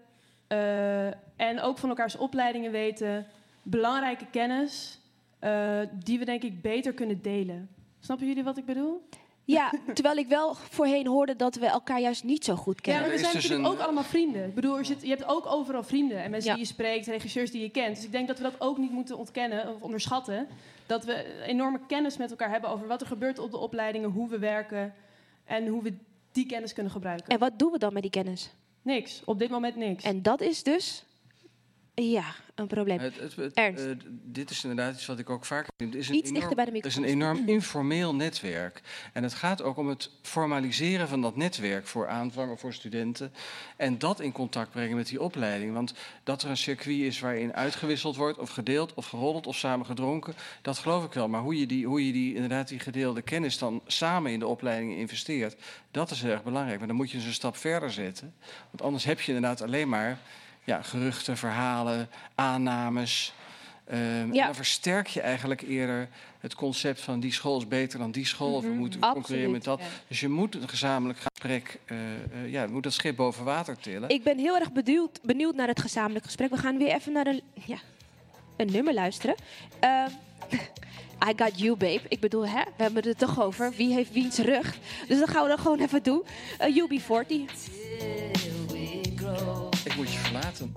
Speaker 14: eh, en ook van elkaars opleidingen weten. Belangrijke kennis. eh, die we denk ik beter kunnen delen. Snappen jullie wat ik bedoel?
Speaker 6: Ja, terwijl ik wel voorheen hoorde dat we elkaar juist niet zo goed
Speaker 14: Ja,
Speaker 6: kennen.
Speaker 14: maar we zijn
Speaker 9: dus
Speaker 14: natuurlijk
Speaker 9: een-
Speaker 14: ook allemaal vrienden. Ik bedoel, zit, je hebt ook overal vrienden. En mensen
Speaker 6: Ja.
Speaker 14: die je spreekt, regisseurs die je kent. Dus ik denk dat we dat ook niet moeten ontkennen of onderschatten. Dat we enorme kennis met elkaar hebben over wat er gebeurt op de opleidingen, hoe we werken en hoe we die kennis kunnen gebruiken.
Speaker 6: En wat doen we dan met die kennis?
Speaker 14: Niks. Op dit moment niks.
Speaker 6: En dat is dus, ja, een probleem.
Speaker 9: Het, het, het-
Speaker 6: Ernst.
Speaker 9: eh, dit is inderdaad iets wat ik ook vind. Het is een
Speaker 6: Iets dichter bij de
Speaker 9: Het is een
Speaker 6: microfoon.
Speaker 9: enorm informeel netwerk. En het gaat ook om het formaliseren van dat netwerk voor aanvang, voor studenten. En dat in contact brengen met die opleiding. Want dat er een circuit is waarin uitgewisseld wordt, of gedeeld, of geroddeld, of samen gedronken, dat geloof ik wel. Maar hoe je die, hoe je die, inderdaad die gedeelde kennis dan samen in de opleidingen investeert, dat is heel erg belangrijk. Maar dan moet je dus een stap verder zetten. Want anders heb je inderdaad alleen maar ja, geruchten, verhalen, aannames. Ehm,
Speaker 6: Ja.
Speaker 9: en dan versterk je eigenlijk eerder het concept van die school is beter dan die school. Of we moeten concurreren met dat.
Speaker 6: Mhm. ja.
Speaker 9: Dus je moet een gezamenlijk gesprek, eh, eh, ja, je moet dat schip boven water tillen.
Speaker 6: Ik ben heel erg benieuwd, benieuwd naar het gezamenlijk gesprek. We gaan weer even naar een, ja, een nummer luisteren. Ehm, I got you, babe. Ik bedoel, hè, we hebben het er toch over. Wie heeft wiens rug? Dus dat gaan we dan gewoon even doen. Uh, UB40.
Speaker 9: Ik moet je verlaten.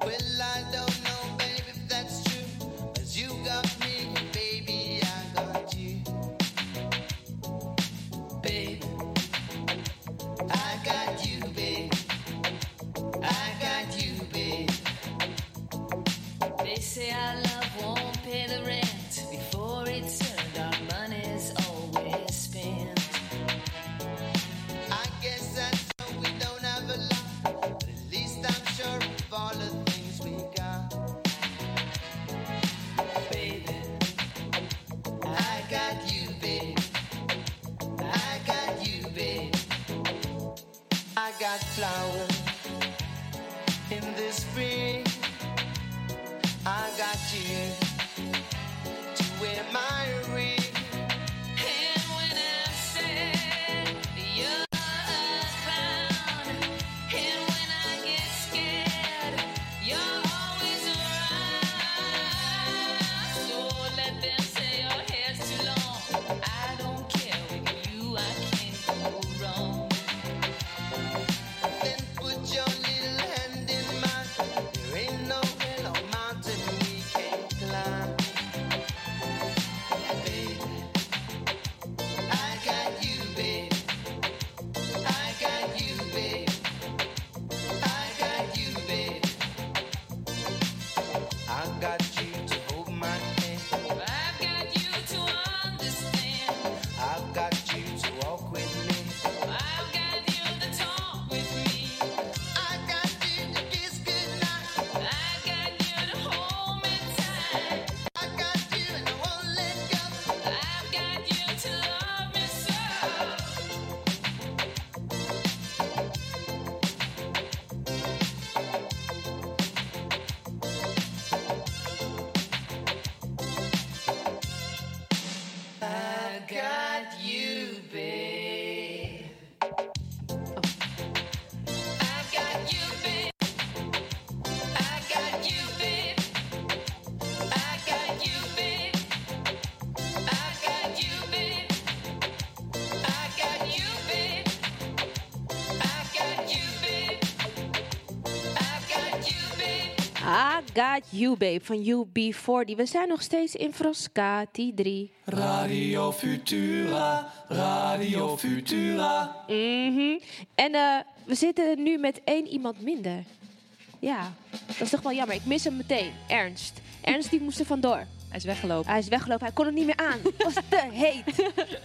Speaker 15: Well, I don't know, baby, if that's true. But you got me, baby, I got you. Babe, I got you, babe. I got you, babe. They say our love I.
Speaker 6: I got you, babe, van UB40. We zijn nog steeds in Frascati 3.
Speaker 7: Radio Futura, Radio Futura.
Speaker 6: Mhm. En eh, we zitten nu met één iemand minder. Ja, dat is toch wel jammer. Ik mis hem meteen. Ernst. Ernst die moest er vandoor.
Speaker 8: Hij is weggelopen.
Speaker 6: Hij is weggelopen. Hij kon het niet meer aan. Het was te heet.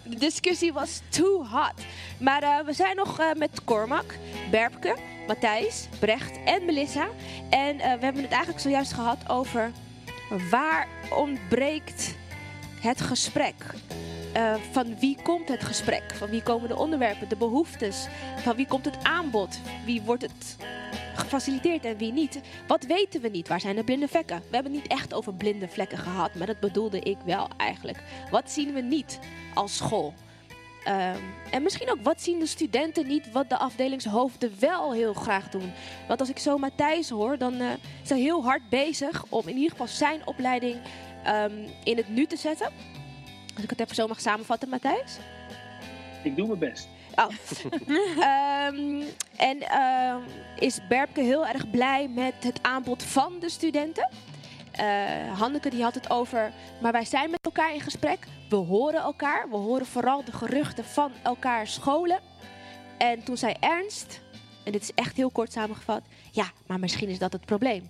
Speaker 6: De discussie was too hot. Maar eh, we zijn nog eh, met Cormac, Berbke, Matthijs, Brecht en Melissa. En eh, we hebben het eigenlijk zojuist gehad over waar ontbreekt het gesprek. Eh, van wie komt het gesprek? Van wie komen de onderwerpen, de behoeftes? Van wie komt het aanbod? Wie wordt het gefaciliteerd en wie niet? Wat weten we niet? Waar zijn de blinde vlekken? We hebben het niet echt over blinde vlekken gehad, maar dat bedoelde ik wel eigenlijk. Wat zien we niet als school? Ehm, en misschien ook, wat zien de studenten niet, wat de afdelingshoofden wel heel graag doen? Want als ik zo Matthijs hoor, dan eh, is hij heel hard bezig om in ieder geval zijn opleiding ehm, in het nu te zetten. Als ik het even zo mag samenvatten, Matthijs.
Speaker 12: Ik doe mijn best.
Speaker 6: Oh. Ehm, en ehm, is Berbke heel erg blij met het aanbod van de studenten. Eh, Hanneke die had het over, maar wij zijn met elkaar in gesprek. We horen elkaar. We horen vooral de geruchten van elkaar scholen. En toen zei Ernst, en dit is echt heel kort samengevat. Ja, maar misschien is dat het probleem.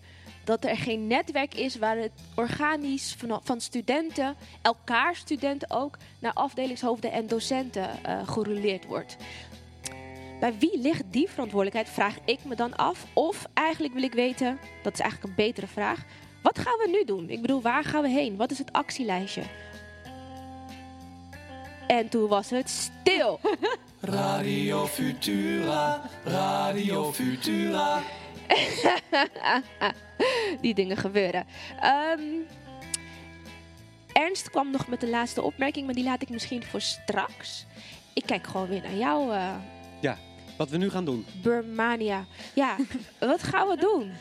Speaker 6: Dat er geen netwerk is waar het organisch van, van studenten, elkaar studenten ook, naar afdelingshoofden en docenten gerouleerd wordt. Bij wie ligt die verantwoordelijkheid, vraag ik me dan af. Of eigenlijk wil ik weten, dat is eigenlijk een betere vraag. Wat gaan we nu doen? Ik bedoel, waar gaan we heen? Wat is het actielijstje? En toen was het stil.
Speaker 7: Radio Futura, Radio Futura.
Speaker 6: Die dingen gebeuren. Ehm, Ernst kwam nog met de laatste opmerking, maar die laat ik misschien voor straks. Ik kijk gewoon weer naar jou, eh
Speaker 10: Ja, wat we nu gaan doen.
Speaker 6: Burmania. Ja, wat gaan we doen?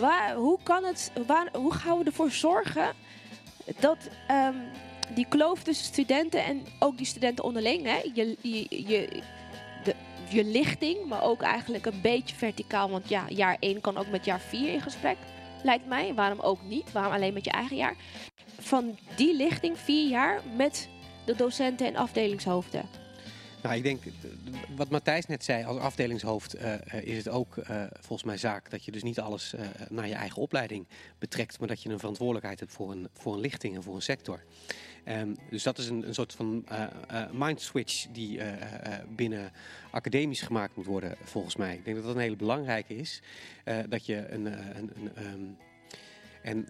Speaker 6: Waar, hoe, kan het, waar, hoe gaan we ervoor zorgen dat ehm, die kloof tussen studenten en ook die studenten onderling, hè, je, je, je lichting, maar ook eigenlijk een beetje verticaal, want ja, jaar 1 kan ook met jaar 4 in gesprek, lijkt mij. Waarom ook niet? Waarom alleen met je eigen jaar? Van die lichting, vier jaar, met de docenten en afdelingshoofden.
Speaker 10: Nou, ik denk, wat Matthijs net zei, als afdelingshoofd eh, eh, is het ook eh, volgens mij zaak dat je dus niet alles naar je eigen opleiding betrekt, maar dat je een verantwoordelijkheid hebt voor een, voor een lichting en voor een sector. Ehm, dus dat is een, een soort van eh eh, mind switch die eh, binnen academisch gemaakt moet worden, volgens mij. Ik denk dat dat een hele belangrijke is. dat je een. een, een ehm, en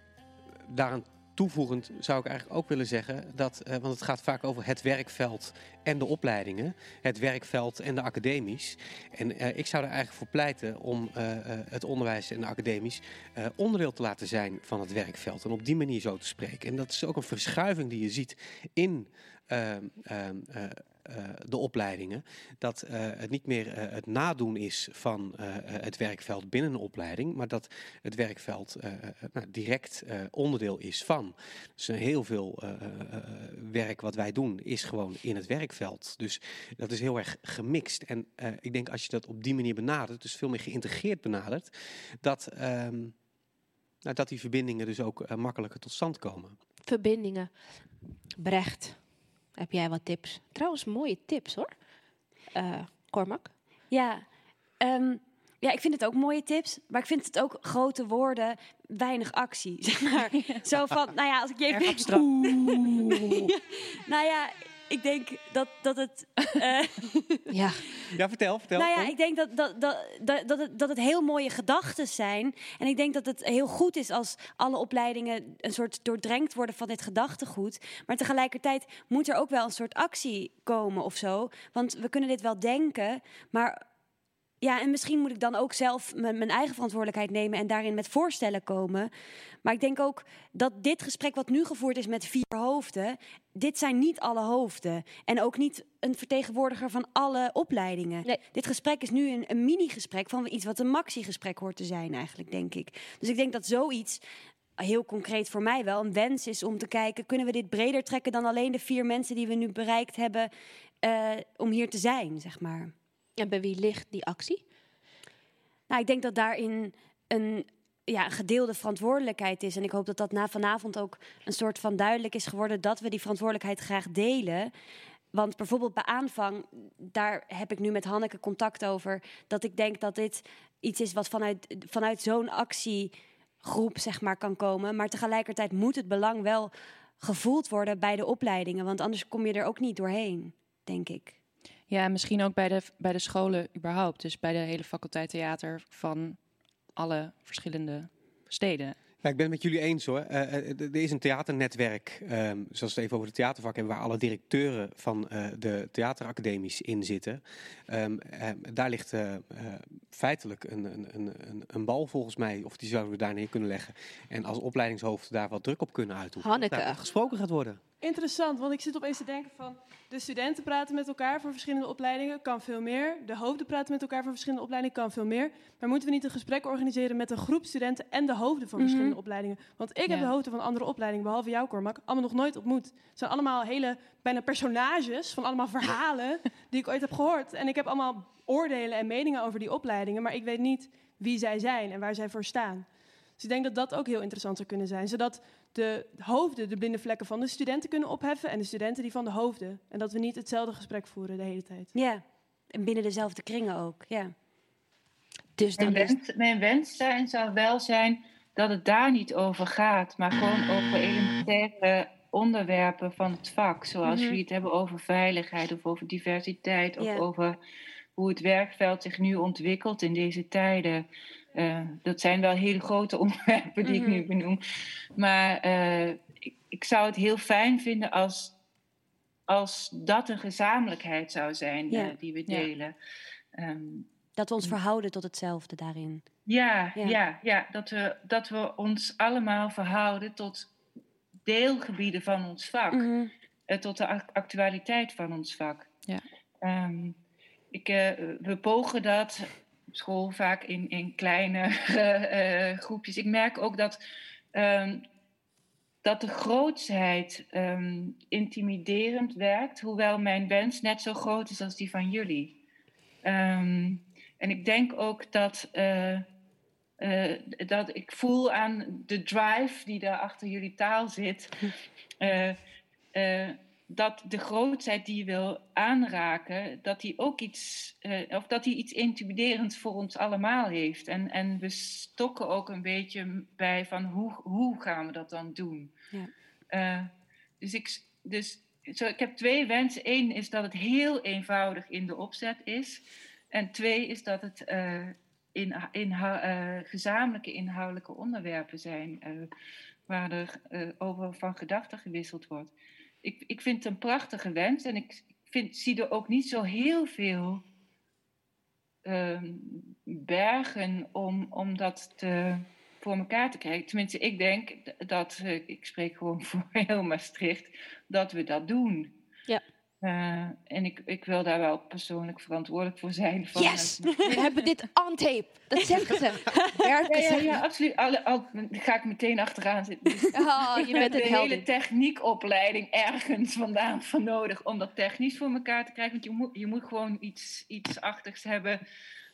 Speaker 10: daaraan toevoegend zou ik eigenlijk ook willen zeggen dat, eh, want het gaat vaak over het werkveld en de opleidingen, het werkveld en de academisch. En eh, ik zou er eigenlijk voor pleiten om eh, het onderwijs en de academisch onderdeel te laten zijn van het werkveld en op die manier zo te spreken. En dat is ook een verschuiving die je ziet in ehm, ehm, eh, eh, de opleidingen. Dat eh, het niet meer eh, het nadoen is van eh, eh, het werkveld binnen een opleiding, maar dat het werkveld eh, eh, nou, direct eh, onderdeel is van. Dus eh, heel veel eh, eh, eh, werk wat wij doen is gewoon in het werkveld. Dus dat is heel erg gemixt. En eh, ik denk als je dat op die manier benadert, dus veel meer geïntegreerd benadert, dat, ehm, nou, dat die verbindingen dus ook eh, makkelijker tot stand komen.
Speaker 6: Verbindingen. Brecht, heb jij wat tips? Trouwens, mooie tips hoor. Eh Cormac?
Speaker 11: Ja, ehm, ja, ik vind het ook mooie tips. Maar ik vind het ook grote woorden, weinig actie. Zeg maar. Zo van, nou ja, als ik je even... Ja, nou ja, ik denk dat, dat het... eh,
Speaker 6: Ja.
Speaker 10: Ja, vertel, vertel.
Speaker 11: nou ja, ik denk dat, dat, dat, dat, dat, het, dat het heel mooie gedachten zijn. En ik denk dat het heel goed is als alle opleidingen een soort doordrenkt worden van dit gedachtegoed. Maar tegelijkertijd moet er ook wel een soort actie komen of zo. Want we kunnen dit wel denken, maar ja, en misschien moet ik dan ook zelf mijn, mijn eigen verantwoordelijkheid nemen en daarin met voorstellen komen. Maar ik denk ook dat dit gesprek wat nu gevoerd is met vier hoofden, dit zijn niet alle hoofden. En ook niet een vertegenwoordiger van alle opleidingen. Dit gesprek is nu een, een mini-gesprek van iets wat een maxi-gesprek hoort te zijn eigenlijk, denk ik. Dus ik denk dat zoiets heel concreet voor mij wel een wens is om te kijken... kunnen we dit breder trekken dan alleen de vier mensen die we nu bereikt hebben... eh, om hier te zijn, zeg maar.
Speaker 6: En bij wie ligt die actie?
Speaker 11: Nou, ik denk dat daarin een, ja, gedeelde verantwoordelijkheid is. En ik hoop dat dat na vanavond ook een soort van duidelijk is geworden dat we die verantwoordelijkheid graag delen. Want bijvoorbeeld bij aanvang, daar heb ik nu met Hanneke contact over. Dat ik denk dat dit iets is wat vanuit, vanuit zo'n actiegroep zeg maar, kan komen. Maar tegelijkertijd moet het belang wel gevoeld worden bij de opleidingen. Want anders kom je er ook niet doorheen, denk ik.
Speaker 8: Ja, en misschien ook bij de, bij de scholen überhaupt. Dus bij de hele faculteit theater van alle verschillende steden.
Speaker 10: Ja, ik ben het met jullie eens hoor. Eh, eh, er is een theaternetwerk, ehm, zoals we het even over de theatervak hebben, waar alle directeuren van eh, de theateracademies in zitten. Ehm, daar ligt feitelijk een, een, een, een- een bal volgens mij, of die zouden we daar neer kunnen leggen. En als opleidingshoofd daar wat druk op kunnen uitoefenen.
Speaker 6: Hanneke.
Speaker 10: Dat daar gesproken gaat worden.
Speaker 14: Interessant, want ik zit opeens te denken van... de studenten praten met elkaar voor verschillende opleidingen, kan veel meer. De hoofden praten met elkaar voor verschillende opleidingen, kan veel meer. Maar moeten we niet een gesprek organiseren met een groep studenten... en de hoofden van
Speaker 8: Mhm.
Speaker 14: verschillende opleidingen? Want ik heb de hoofden van andere opleidingen, behalve jou, Cormac... allemaal nog nooit ontmoet. Het zijn allemaal hele, bijna personages van allemaal verhalen... die ik ooit heb gehoord. En ik heb allemaal oordelen en meningen over die opleidingen... maar ik weet niet wie zij zijn en waar zij voor staan. Dus ik denk dat dat ook heel interessant zou kunnen zijn. Zodat de hoofden de blinde vlekken van de studenten kunnen opheffen en de studenten die van de hoofden. En dat we niet hetzelfde gesprek voeren de hele tijd.
Speaker 11: Ja, en binnen dezelfde kringen ook, ja.
Speaker 6: Dus
Speaker 2: Mijn wens, mijn wens zijn, zou wel zijn dat het daar niet over gaat, maar gewoon over elementaire onderwerpen van het vak. Zoals
Speaker 11: Mhm.
Speaker 2: jullie het hebben over veiligheid of over diversiteit of
Speaker 11: Ja.
Speaker 2: over hoe het werkveld zich nu ontwikkelt in deze tijden. Eh, dat zijn wel hele grote onderwerpen die
Speaker 11: Mhm.
Speaker 2: ik nu benoem. Maar eh, ik, ik zou het heel fijn vinden als, als dat een gezamenlijkheid zou zijn
Speaker 11: Ja.
Speaker 2: eh, die we
Speaker 11: Ja.
Speaker 2: delen. Ehm,
Speaker 11: Dat we ons verhouden tot hetzelfde daarin.
Speaker 2: ja,
Speaker 11: Ja.
Speaker 2: ja. Ja, dat, we, dat we ons allemaal verhouden tot deelgebieden van ons vak.
Speaker 11: Mhm.
Speaker 2: tot de ac- actualiteit van ons vak.
Speaker 8: Ja.
Speaker 2: Ehm, ik, we pogen dat school vaak in, in kleine eh, groepjes. Ik merk ook dat, ehm, dat de grootsheid ehm, intimiderend werkt, hoewel mijn wens net zo groot is als die van jullie. Ehm, en ik denk ook dat, eh, eh, dat ik voel aan de drive die daar achter jullie taal zit. dat de grootheid die je wil aanraken, dat die ook iets, eh, of dat die iets intimiderends voor ons allemaal heeft. En, en we stokken ook een beetje bij van hoe, hoe gaan we dat dan doen?
Speaker 11: Ja.
Speaker 2: Eh, dus ik, dus, zo, ik heb twee wensen. Eén is dat het heel eenvoudig in de opzet is. En twee is dat het eh, in, inhou- eh, gezamenlijke inhoudelijke onderwerpen zijn. waar er over van gedachten gewisseld wordt. Ik, ik vind het een prachtige wens en ik vind, zie er ook niet zo heel veel ehm, bergen om, om dat voor elkaar te krijgen. Tenminste, ik denk dat, eh, ik spreek gewoon voor heel Maastricht, dat we dat doen. Eh, en ik, ik wil daar wel persoonlijk verantwoordelijk voor zijn.
Speaker 6: Yes!
Speaker 2: vanuit-
Speaker 6: We hebben dit on tape. Dat zeggen ze. Werken
Speaker 2: Ja, ja, ja, absoluut. Al, ga ik meteen achteraan zitten. Dus
Speaker 6: Oh, je bent
Speaker 2: de
Speaker 6: een
Speaker 2: hele techniekopleiding ergens vandaan voor nodig om dat technisch voor elkaar te krijgen. Want je moet, je moet gewoon iets, iets achtigs hebben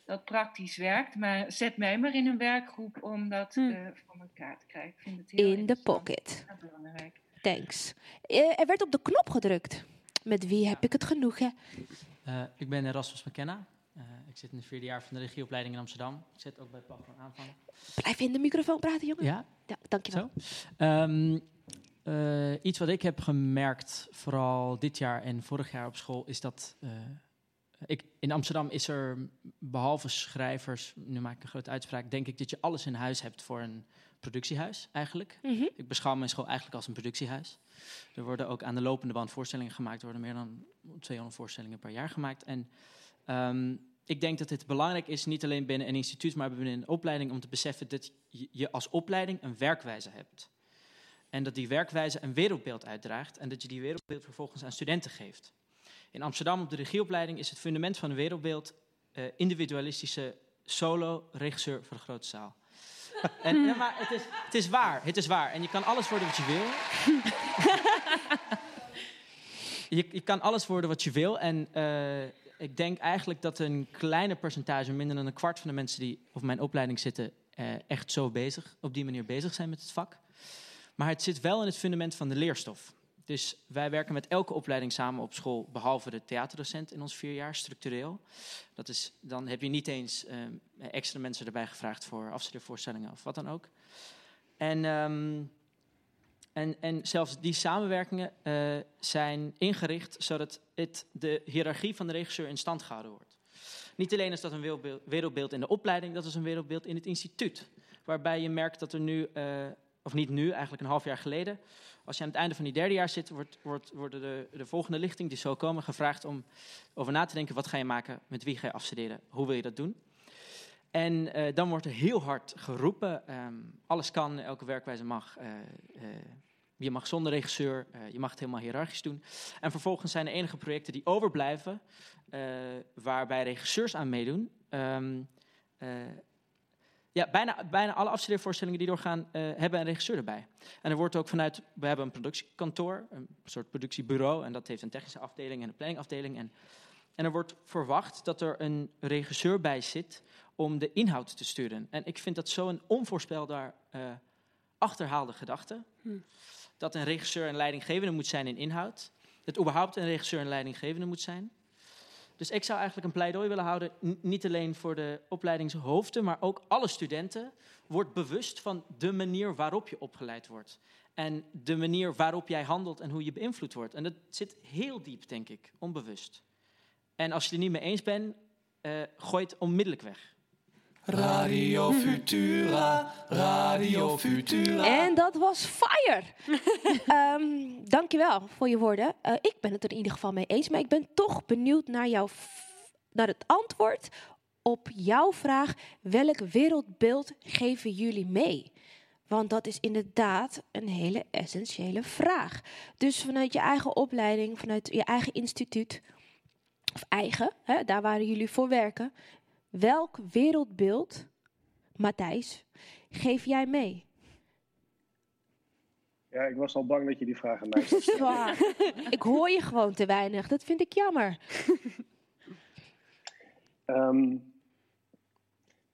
Speaker 2: dat praktisch werkt. Maar zet mij maar in een werkgroep om dat eh, voor elkaar te krijgen. Ik vind het heel
Speaker 6: In de pocket.
Speaker 2: belangrijk.
Speaker 6: Thanks. Eh, er werd op de knop gedrukt. Met wie heb ik het genoegen?
Speaker 16: Eh, ik ben Erasmus McKenna. Eh, ik zit in het vierde jaar van de regieopleiding in Amsterdam. Ik zit ook bij Pap van Aanvang.
Speaker 6: Blijf in de microfoon praten, jongen.
Speaker 16: Ja?
Speaker 6: Ja, dankjewel.
Speaker 16: Ehm, eh, iets wat ik heb gemerkt, vooral dit jaar en vorig jaar op school, is dat. ik, in Amsterdam is er, behalve schrijvers, nu maak ik een grote uitspraak, denk ik dat je alles in huis hebt voor een productiehuis eigenlijk.
Speaker 6: Mhm.
Speaker 16: Ik beschouw mijn school eigenlijk als een productiehuis. Er worden ook aan de lopende band voorstellingen gemaakt. Er worden meer dan 200 voorstellingen per jaar gemaakt. En ehm, ik denk dat dit belangrijk is, niet alleen binnen een instituut, maar binnen een opleiding, om te beseffen dat je, je als opleiding een werkwijze hebt. En dat die werkwijze een wereldbeeld uitdraagt en dat je die wereldbeeld vervolgens aan studenten geeft. In Amsterdam op de regieopleiding is het fundament van een wereldbeeld eh, individualistische solo-regisseur voor de grote zaal. En, ja, maar het is, het is waar, het is waar. En je kan alles worden wat je wil. je, je kan alles worden wat je wil. En eh, ik denk eigenlijk dat een kleiner percentage, minder dan een kwart van de mensen die op mijn opleiding zitten, eh, echt zo bezig, op die manier bezig zijn met het vak. Maar het zit wel in het fundament van de leerstof. Dus wij werken met elke opleiding samen op school, behalve de theaterdocent in ons vier jaar, structureel. Dat is, dan heb je niet eens eh, extra mensen erbij gevraagd voor afstudeervoorstellingen of wat dan ook. En, ehm, en, en zelfs die samenwerkingen eh, zijn ingericht zodat het, de hiërarchie van de regisseur in stand gehouden wordt. Niet alleen is dat een wereldbeeld, wereldbeeld in de opleiding, dat is een wereldbeeld in het instituut. Waarbij je merkt dat er nu, eh, of niet nu, eigenlijk een half jaar geleden, als je aan het einde van die derde jaar zit, wordt, wordt, worden de, de volgende lichting die zo komen gevraagd om over na te denken: wat ga je maken, met wie ga je afstuderen, hoe wil je dat doen? En eh, dan wordt er heel hard geroepen: ehm, alles kan, elke werkwijze mag. eh, eh, je mag zonder regisseur, je mag het helemaal hiërarchisch doen. En vervolgens zijn de enige projecten die overblijven, waarbij regisseurs aan meedoen. ehm, eh, ja, bijna, bijna alle afstudeervoorstellingen die doorgaan, eh, hebben een regisseur erbij. En er wordt ook vanuit, we hebben een productiekantoor, een soort productiebureau, en dat heeft een technische afdeling en een planningafdeling. En, en er wordt verwacht dat er een regisseur bij zit om de inhoud te sturen. En ik vind dat zo'n onvoorspelbaar eh, achterhaalde gedachte.
Speaker 11: Hm.
Speaker 16: Dat een regisseur een leidinggevende moet zijn in inhoud. Dat überhaupt een regisseur een leidinggevende moet zijn. Dus ik zou eigenlijk een pleidooi willen houden, niet alleen voor de opleidingshoofden, maar ook alle studenten. Word bewust van de manier waarop je opgeleid wordt. En de manier waarop jij handelt en hoe je beïnvloed wordt. En dat zit heel diep, denk ik, onbewust. En als je het er niet mee eens bent, eh, gooi het onmiddellijk weg.
Speaker 7: Radio Futura, Radio Futura.
Speaker 6: En dat was fire. Ehm dankjewel voor je woorden. Eh, ik ben het er in ieder geval mee eens, maar ik ben toch benieuwd naar, jouw naar het antwoord op jouw vraag. Welk wereldbeeld geven jullie mee? Want dat is inderdaad een hele essentiële vraag. Dus vanuit je eigen opleiding, vanuit je eigen instituut, of eigen, hè, daar waar jullie voor werken. Welk wereldbeeld, Matthijs, geef jij mee?
Speaker 12: Ja, ik was al bang dat je die vraag aan mij zou stellen.
Speaker 6: Ik hoor je gewoon te weinig. Dat vind ik jammer.
Speaker 12: Ehm,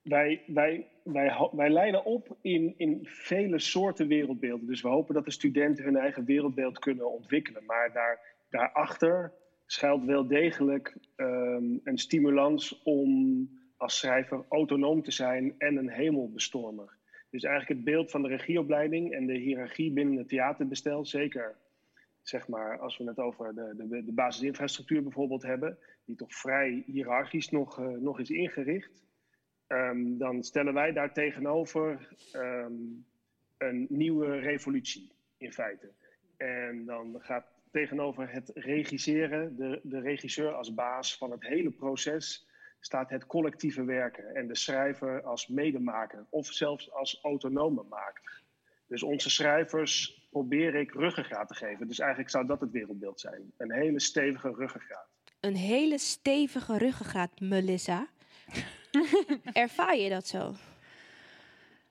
Speaker 12: wij, wij, wij, wij leiden op in, in vele soorten wereldbeelden. Dus we hopen dat de studenten hun eigen wereldbeeld kunnen ontwikkelen. Maar daar, daarachter schuilt wel degelijk ehm, een stimulans om als schrijver autonoom te zijn en een hemelbestormer. Dus eigenlijk het beeld van de regieopleiding en de hiërarchie binnen het theaterbestel, zeker zeg maar, als we het over de, de, de basisinfrastructuur bijvoorbeeld hebben, die toch vrij hiërarchisch nog, eh, nog is ingericht, ehm, dan stellen wij daar tegenover ehm, een nieuwe revolutie in feite. En dan gaat tegenover het regisseren, de, de regisseur als baas van het hele proces, staat het collectieve werken en de schrijver als medemaker of zelfs als autonome maker. Dus onze schrijvers probeer ik ruggengraat te geven. Dus eigenlijk zou dat het wereldbeeld zijn. Een hele stevige ruggengraat.
Speaker 6: Een hele stevige ruggengraat, Melissa. Ervaar je dat zo?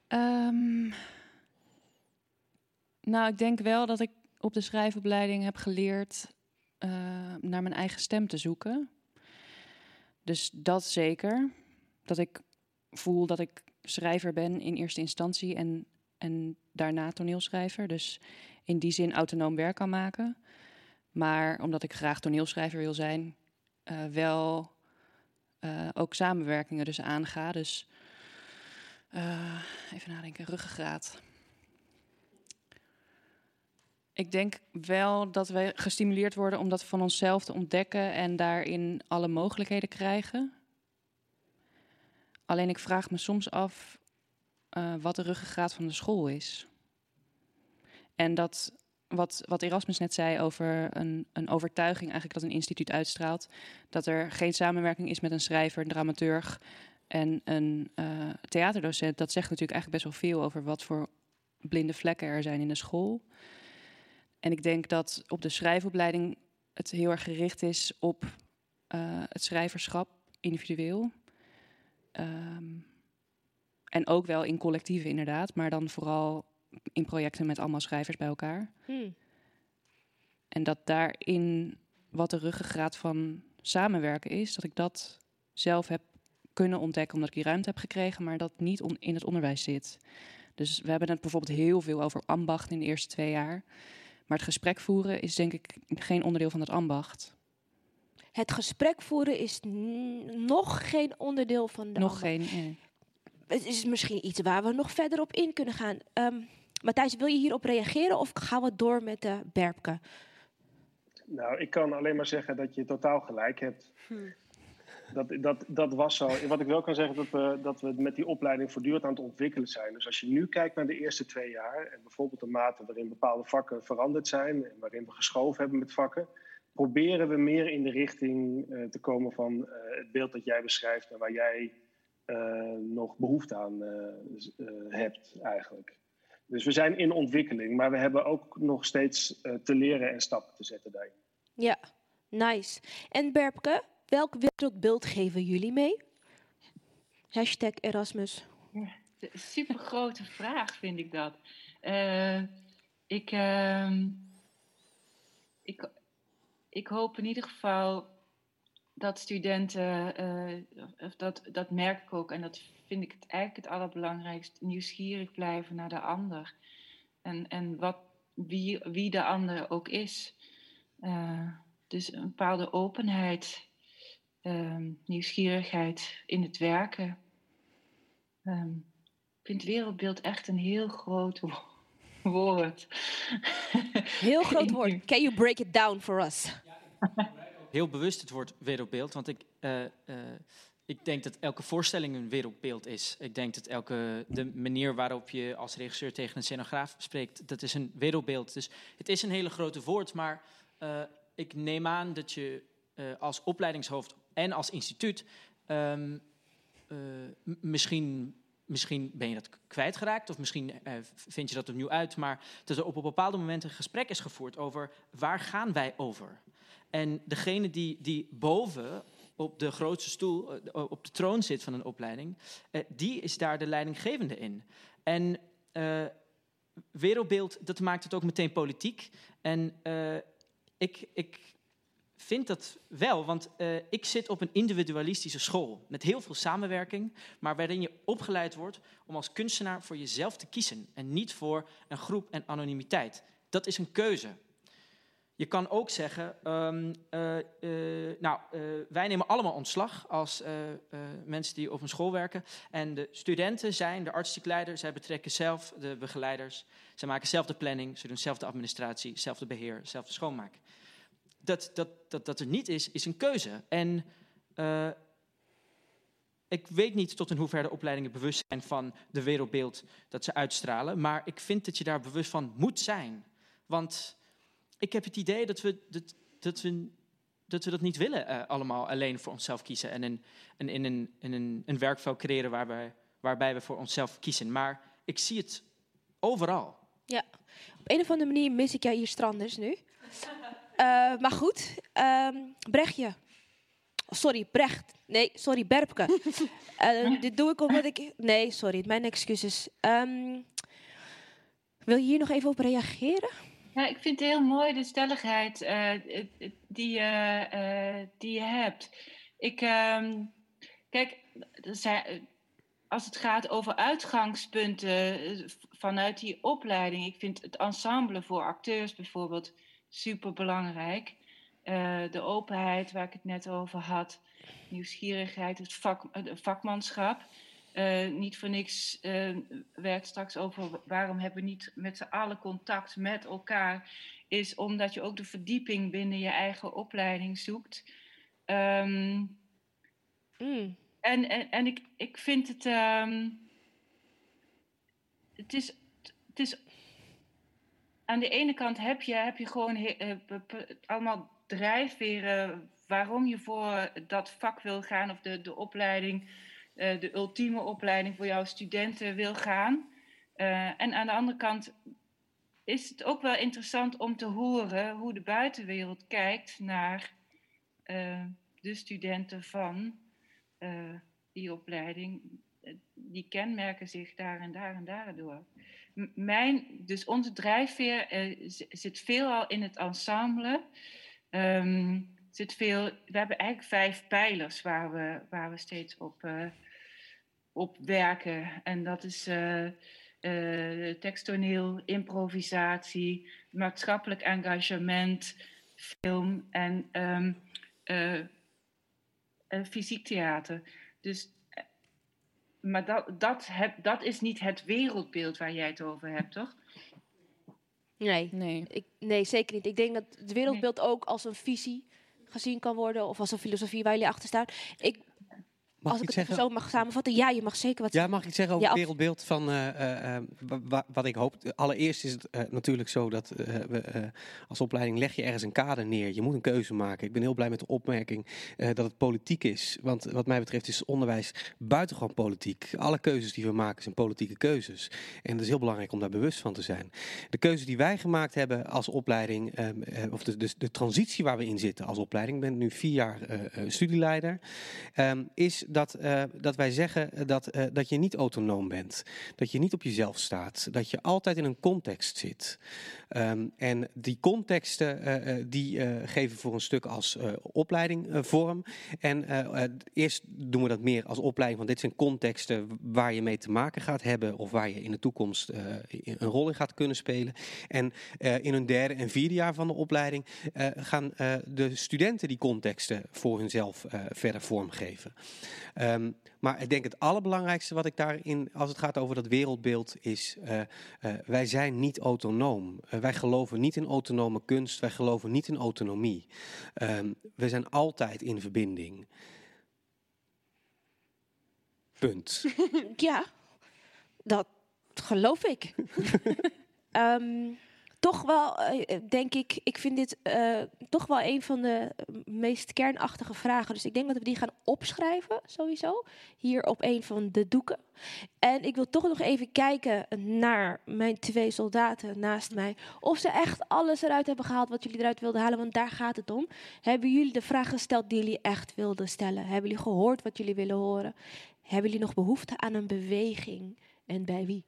Speaker 8: Ehm, nou, ik denk wel dat ik op de schrijfopleiding heb geleerd eh, naar mijn eigen stem te zoeken. Dus dat zeker. Dat ik voel dat ik schrijver ben in eerste instantie en, en daarna toneelschrijver. Dus in die zin autonoom werk kan maken. Maar omdat ik graag toneelschrijver wil zijn, eh, wel eh, ook samenwerkingen dus aanga. Dus eh, even nadenken, ruggengraat. Ik denk wel dat we gestimuleerd worden om dat van onszelf te ontdekken en daarin alle mogelijkheden krijgen. Alleen ik vraag me soms af eh, wat de ruggengraat van de school is. En dat wat, wat Erasmus net zei over een, een overtuiging eigenlijk dat een instituut uitstraalt, dat er geen samenwerking is met een schrijver, een dramaturg en een eh, theaterdocent, dat zegt natuurlijk eigenlijk best wel veel over wat voor blinde vlekken er zijn in de school. En ik denk dat op de schrijfopleiding het heel erg gericht is op eh, het schrijverschap individueel. Ehm, en ook wel in collectieven inderdaad, maar dan vooral in projecten met allemaal schrijvers bij elkaar.
Speaker 6: Hmm.
Speaker 8: En dat daarin wat de ruggengraat van samenwerken is, dat ik dat zelf heb kunnen ontdekken omdat ik die ruimte heb gekregen, maar dat niet in het onderwijs zit. Dus we hebben het bijvoorbeeld heel veel over ambacht in de eerste twee jaar. Maar het gesprek voeren is denk ik geen onderdeel van het ambacht.
Speaker 6: Het gesprek voeren is nog geen onderdeel van de
Speaker 8: Nog
Speaker 6: ambacht.
Speaker 8: geen. nee.
Speaker 6: Het is misschien iets waar we nog verder op in kunnen gaan. Ehm, Matthijs, wil je hierop reageren of gaan we door met de Berpke?
Speaker 12: Nou, ik kan alleen maar zeggen dat je totaal gelijk hebt. Dat, dat, dat was zo. Wat ik wel kan zeggen, dat we, dat we met die opleiding voortdurend aan het ontwikkelen zijn. Dus als je nu kijkt naar de eerste twee jaar, en bijvoorbeeld de mate waarin bepaalde vakken veranderd zijn, en waarin we geschoven hebben met vakken, proberen we meer in de richting eh, te komen van eh, het beeld dat jij beschrijft en waar jij eh, nog behoefte aan hebt eigenlijk. Dus we zijn in ontwikkeling, maar we hebben ook nog steeds te leren en stappen te zetten daarin.
Speaker 6: Ja, nice. En Berpke, welk wereldbeeld geven jullie mee? Hashtag Erasmus.
Speaker 2: Super grote vraag vind ik dat. Eh, ik, ehm, ik, ik hoop in ieder geval dat studenten, of dat, dat merk ik ook en dat vind ik het eigenlijk het allerbelangrijkst, nieuwsgierig blijven naar de ander. En, en wat, wie, wie de ander ook is. Eh, dus een bepaalde openheid, ehm, nieuwsgierigheid in het werken. Ehm, ik vind wereldbeeld echt een heel groot wo- woord.
Speaker 6: Heel groot woord. Can you break it down for us?
Speaker 16: heel bewust het woord wereldbeeld. Want ik, eh, eh, ik denk dat elke voorstelling een wereldbeeld is. Ik denk dat elke de manier waarop je als regisseur tegen een scenograaf spreekt, dat is een wereldbeeld. Dus het is een hele grote woord, maar eh, ik neem aan dat je eh, als opleidingshoofd en als instituut ehm, eh, misschien. Misschien ben je dat kwijtgeraakt of misschien eh, vind je dat opnieuw uit. Maar dat er op een bepaalde moment een gesprek is gevoerd over waar gaan wij over? En degene die, die boven op de grootste stoel, eh, op de troon zit van een opleiding, die is daar de leidinggevende in. En wereldbeeld, dat maakt het ook meteen politiek. En ik, ik vind dat wel, want eh, ik zit op een individualistische school met heel veel samenwerking, maar waarin je opgeleid wordt om als kunstenaar voor jezelf te kiezen en niet voor een groep en anonimiteit. Dat is een keuze. Je kan ook zeggen, ehm, eh, eh, nou, wij nemen allemaal ontslag als mensen die op een school werken. En de studenten zijn de artistiek zij betrekken zelf de begeleiders. Zij maken zelf de planning, ze doen zelf de administratie, zelf de beheer, zelf de schoonmaak. Dat dat, dat, dat er niet is, is een keuze. En eh, ik weet niet tot in hoeverre de opleidingen bewust zijn van de wereldbeeld dat ze uitstralen. Maar ik vind dat je daar bewust van moet zijn. Want ik heb het idee dat we dat, dat, we, dat, we dat niet willen, eh, allemaal alleen voor onszelf kiezen. En, een, en in, een, in een, een werkveld creëren waarbij, waarbij we voor onszelf kiezen. Maar ik zie het overal.
Speaker 6: Ja, op een of andere manier mis ik jou hier stranders nu. Eh, maar goed, ehm, Brechtje. Oh, sorry, Brecht. Nee, sorry, Berpke. Eh, dit doe ik omdat ik... Nee, sorry, mijn excuses. Ehm, wil je hier nog even op reageren?
Speaker 2: Ja, ik vind het heel mooi de stelligheid eh, eh, die, je, eh, die je hebt. Ik, ehm, kijk, zijn, als het gaat over uitgangspunten vanuit die opleiding, ik vind het ensemble voor acteurs bijvoorbeeld super belangrijk. de openheid waar ik het net over had, nieuwsgierigheid, het vak, vakmanschap. Eh, niet voor niks eh, werd straks over waarom hebben we niet met z'n allen contact met elkaar, is omdat je ook de verdieping binnen je eigen opleiding zoekt. Ehm, En, en, en ik, ik vind het. ehm, het, is, het is. Aan de ene kant heb je, heb je gewoon eh, allemaal drijfveren waarom je voor dat vak wil gaan of de, de opleiding, eh, de ultieme opleiding voor jouw studenten wil gaan. Eh, en aan de andere kant is het ook wel interessant om te horen hoe de buitenwereld kijkt naar de studenten van die opleiding. Die kenmerken zich daar en daar en daardoor. Mijn, dus onze drijfveer z- zit veelal in het ensemble. Ehm, zit veel, we hebben eigenlijk vijf pijlers waar we, waar we steeds op, eh, op werken. En dat is eh, teksttoneel, improvisatie, maatschappelijk engagement, film en ehm, eh, eh, fysiek theater. Dus, maar dat, dat, heb, dat is niet het wereldbeeld waar jij het over hebt, toch?
Speaker 6: Nee.
Speaker 8: Nee.
Speaker 6: Ik, nee, zeker niet. Ik denk dat het wereldbeeld ook als een visie gezien kan worden. Of als een filosofie waar jullie achter staan. Ik,
Speaker 10: Mag
Speaker 6: als
Speaker 10: ik
Speaker 6: het
Speaker 10: zeggen?
Speaker 6: zo mag samenvatten. Ja, je mag zeker wat
Speaker 10: Ja, mag ik zeggen over
Speaker 6: Ja,
Speaker 10: het wereldbeeld van eh, eh, eh, wa- wa- wat ik hoop? Allereerst is het natuurlijk zo dat we als opleiding leg je ergens een kader neer. Je moet een keuze maken. Ik ben heel blij met de opmerking dat het politiek is. Want wat mij betreft is onderwijs buitengewoon politiek. Alle keuzes die we maken zijn politieke keuzes. En het is heel belangrijk om daar bewust van te zijn. De keuze die wij gemaakt hebben als opleiding, of de, de, de transitie waar we in zitten als opleiding, ik ben nu vier jaar studieleider, ehm, is dat, eh, dat wij zeggen dat, eh, dat je niet autonoom bent. Dat je niet op jezelf staat. Dat je altijd in een context zit. Ehm, en die contexten eh, eh, die eh, geven voor een stuk als eh, opleiding eh, vorm. En eh, eh, eerst doen we dat meer als opleiding, want dit zijn contexten waar je mee te maken gaat hebben of waar je in de toekomst eh, een rol in gaat kunnen spelen. En eh, in hun derde en vierde jaar van de opleiding eh, gaan eh, de studenten die contexten voor hunzelf eh, verder vormgeven. Ehm, maar ik denk het allerbelangrijkste wat ik daarin, als het gaat over dat wereldbeeld, is eh, eh, wij zijn niet autonoom. Eh, wij geloven niet in autonome kunst, wij geloven niet in autonomie. Ehm, we zijn altijd in verbinding. Punt.
Speaker 6: ja, dat geloof ik. Ehm, toch wel, eh, denk ik, ik vind dit eh, toch wel een van de meest kernachtige vragen. Dus ik denk dat we die gaan opschrijven, sowieso, hier op een van de doeken. En ik wil toch nog even kijken naar mijn twee soldaten naast mij. Of ze echt alles eruit hebben gehaald wat jullie eruit wilden halen, want daar gaat het om. Hebben jullie de vraag gesteld die jullie echt wilden stellen? Hebben jullie gehoord wat jullie willen horen? Hebben jullie nog behoefte aan een beweging? En bij wie?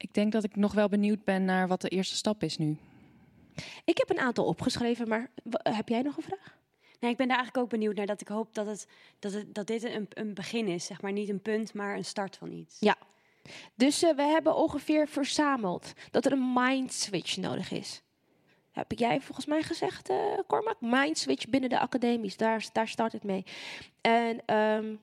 Speaker 8: Ik denk dat ik nog wel benieuwd ben naar wat de eerste stap is nu.
Speaker 6: Ik heb een aantal opgeschreven, maar heb jij nog een vraag?
Speaker 11: Nee, ik ben daar eigenlijk ook benieuwd naar. Dat ik hoop dat, het, dat, het, dat dit een, een begin is. Zeg maar niet een punt, maar een start van iets.
Speaker 6: Ja. Dus eh, we hebben ongeveer verzameld dat er een mind switch nodig is. Heb jij volgens mij gezegd, eh Cormac? Mind switch binnen de academies, daar, daar start het mee. En ehm,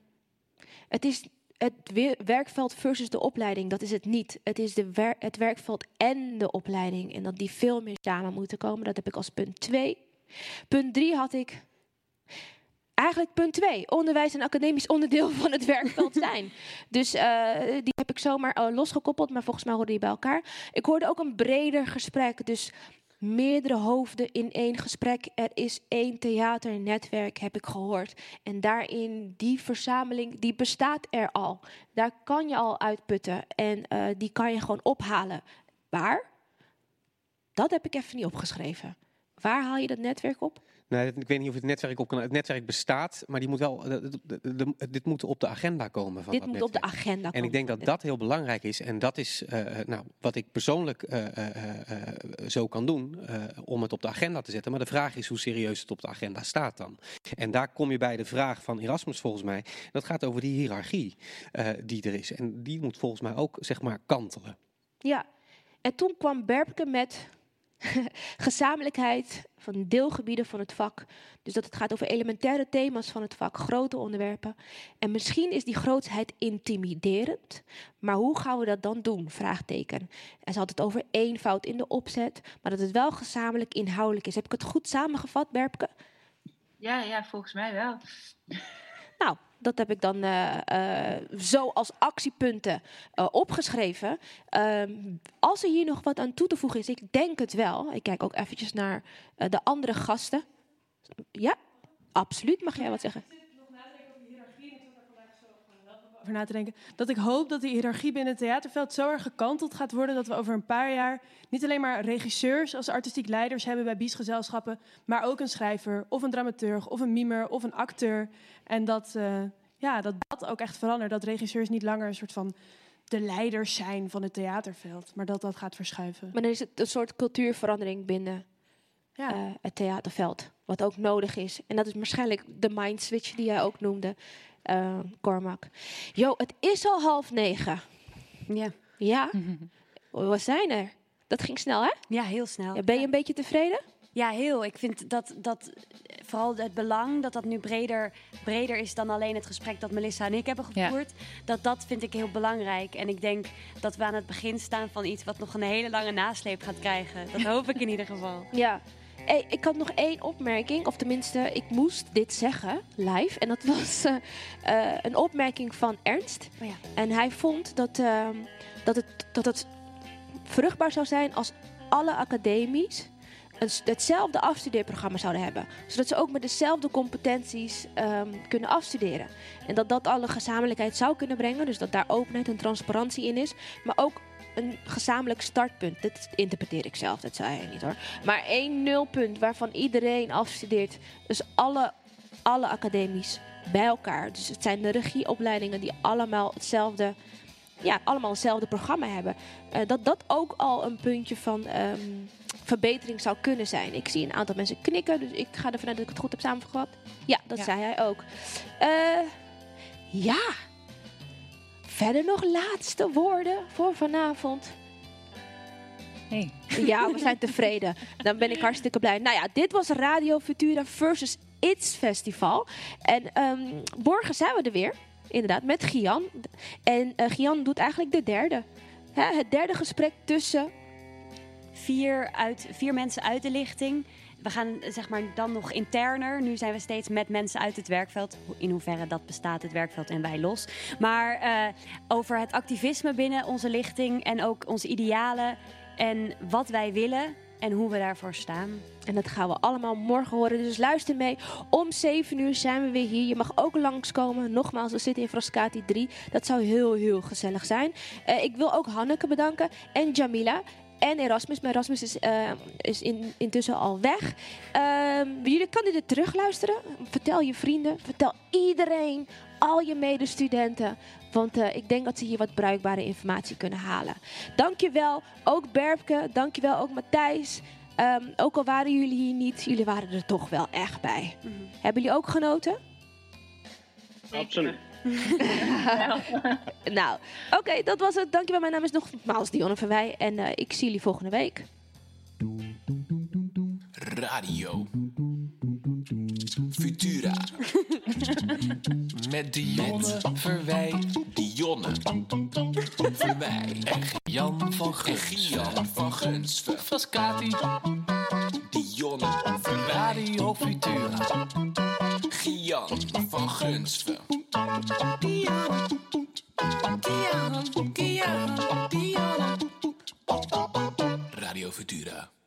Speaker 6: het is het we- werkveld versus de opleiding, dat is het niet. Het is de wer- het werkveld en de opleiding. En dat die veel meer samen moeten komen. Dat heb ik als punt 2. Punt 3 had ik Eigenlijk punt 2. Onderwijs en academisch onderdeel van het werkveld zijn. dus eh, die heb ik zomaar eh, losgekoppeld, maar volgens mij hoorden die bij elkaar. Ik hoorde ook een breder gesprek. Dus meerdere hoofden in één gesprek. Er is één theaternetwerk, heb ik gehoord. En daarin, die verzameling, die bestaat er al. Daar kan je al uitputten. En eh, die kan je gewoon ophalen. Waar? Dat heb ik even niet opgeschreven. Waar haal je dat netwerk op?
Speaker 10: Nee, ik weet niet of het netwerk op kan. Het netwerk bestaat, maar die moet wel, de- de- de- dit moet op de agenda komen. Van
Speaker 6: Dit
Speaker 10: dat
Speaker 6: moet op de agenda
Speaker 10: En
Speaker 6: komen.
Speaker 10: ik denk dat dat heel belangrijk is. En dat is eh, eh, nou, wat ik persoonlijk eh, zo kan doen om het op de agenda te zetten. Maar de vraag is hoe serieus het op de agenda staat dan. En daar kom je bij de vraag van Erasmus volgens mij. Dat gaat over die hiërarchie die er is. En die moet volgens mij ook zeg maar kantelen.
Speaker 6: Ja, en toen kwam Berbke met gezamenlijkheid van deelgebieden van het vak. Dus dat het gaat over elementaire thema's van het vak, grote onderwerpen. En misschien is die grootheid intimiderend, maar hoe gaan we dat dan doen? Vraagteken. En ze had het over eenvoud in de opzet, maar dat het wel gezamenlijk inhoudelijk is. Heb ik het goed samengevat, Berbke?
Speaker 2: Ja, ja, volgens mij wel.
Speaker 6: Nou, dat heb ik dan eh, eh, zo als actiepunten eh, opgeschreven. Ehm, als er hier nog wat aan toe te voegen is, ik denk het wel. Ik kijk ook eventjes naar de andere gasten. Ja, absoluut. Mag jij wat zeggen?
Speaker 14: Over na te denken. Dat ik hoop dat die hiërarchie binnen het theaterveld zo erg gekanteld gaat worden dat we over een paar jaar niet alleen maar regisseurs als artistiek leiders hebben bij biesgezelschappen, maar ook een schrijver of een dramaturg of een mimer of een acteur. En dat, eh, ja, dat dat ook echt verandert. Dat regisseurs niet langer een soort van de leiders zijn van het theaterveld, maar dat dat gaat verschuiven.
Speaker 6: Maar dan is het een soort cultuurverandering binnen eh, het theaterveld. Wat ook nodig is. En dat is waarschijnlijk de mind switch die jij ook noemde, eh Cormac. Jo, het is al half negen.
Speaker 11: Ja.
Speaker 6: Ja? We zijn er. Dat ging snel, hè?
Speaker 11: Ja, heel snel.
Speaker 6: Ja, ben je een beetje tevreden?
Speaker 11: Ja, heel. Ik vind dat, dat vooral het belang dat dat nu breder, breder is dan alleen het gesprek dat Melissa en ik hebben gevoerd. Dat, dat vind ik heel belangrijk. En ik denk dat we aan het begin staan van iets wat nog een hele lange nasleep gaat krijgen. Dat hoop ik in ieder geval.
Speaker 6: Ja. Ik had nog één opmerking, of tenminste, ik moest dit zeggen live. En dat was eh, eh, een opmerking van Ernst.
Speaker 11: Oh ja.
Speaker 6: En hij vond dat, ehm, dat, het, dat het vruchtbaar zou zijn als alle academies een, hetzelfde afstudeerprogramma zouden hebben. Zodat ze ook met dezelfde competenties ehm, kunnen afstuderen. En dat dat alle gezamenlijkheid zou kunnen brengen. Dus dat daar openheid en transparantie in is. Maar ook een gezamenlijk startpunt. Dit interpreteer ik zelf, dat zei hij niet hoor. Maar één nulpunt waarvan iedereen afstudeert. Dus alle, alle academies bij elkaar. Dus het zijn de regieopleidingen die allemaal hetzelfde, ja, allemaal hetzelfde programma hebben. Eh, dat dat ook al een puntje van ehm, verbetering zou kunnen zijn. Ik zie een aantal mensen knikken, dus ik ga ervan uit dat ik het goed heb samengevat. Ja, dat
Speaker 8: Ja.
Speaker 6: zei hij ook. Eh, ja. Verder nog laatste woorden voor vanavond.
Speaker 8: Nee.
Speaker 6: Ja, we zijn tevreden. Dan ben ik hartstikke blij. Nou ja, dit was Radio Futura versus It's Festival. En ehm, morgen zijn we er weer. Inderdaad, met Gian. En eh, Gian doet eigenlijk de derde. Hè, het derde gesprek tussen...
Speaker 11: Vier, uit, vier mensen uit de lichting. We gaan eh, zeg maar dan nog interner. Nu zijn we steeds met mensen uit het werkveld. In hoeverre dat bestaat, het werkveld en wij los. Maar eh, over het activisme binnen onze lichting en ook onze idealen. En wat wij willen en hoe we daarvoor staan.
Speaker 6: En dat gaan we allemaal morgen horen. Dus luister mee. Om 7 uur zijn we weer hier. Je mag ook langskomen. Nogmaals, we zitten in Frascati 3. Dat zou heel, heel gezellig zijn. Eh, ik wil ook Hanneke bedanken. En Jamila. En Erasmus. Maar Erasmus is, eh, is in, intussen al weg. Ehm, jullie kunnen dit terugluisteren. Vertel je vrienden. Vertel iedereen. Al je medestudenten. Want eh, ik denk dat ze hier wat bruikbare informatie kunnen halen. Dankjewel. Ook Berpke. Dankjewel ook Matthijs. Ehm, ook al waren jullie hier niet, jullie waren er toch wel echt bij. Hebben jullie ook genoten?
Speaker 12: Absoluut.
Speaker 6: nou, oké, dat was het. Dankjewel. Mijn naam is nogmaals Dionne van Wij. En eh, ik zie jullie volgende week.
Speaker 7: Radio. Futura. Met Dionne Verwij. Dionne Verwij. En Jan van Guns. Jan van Guns. Frascati. Dionne Verwij. Radio Futura. Gian van Gunsven. Radio Futura.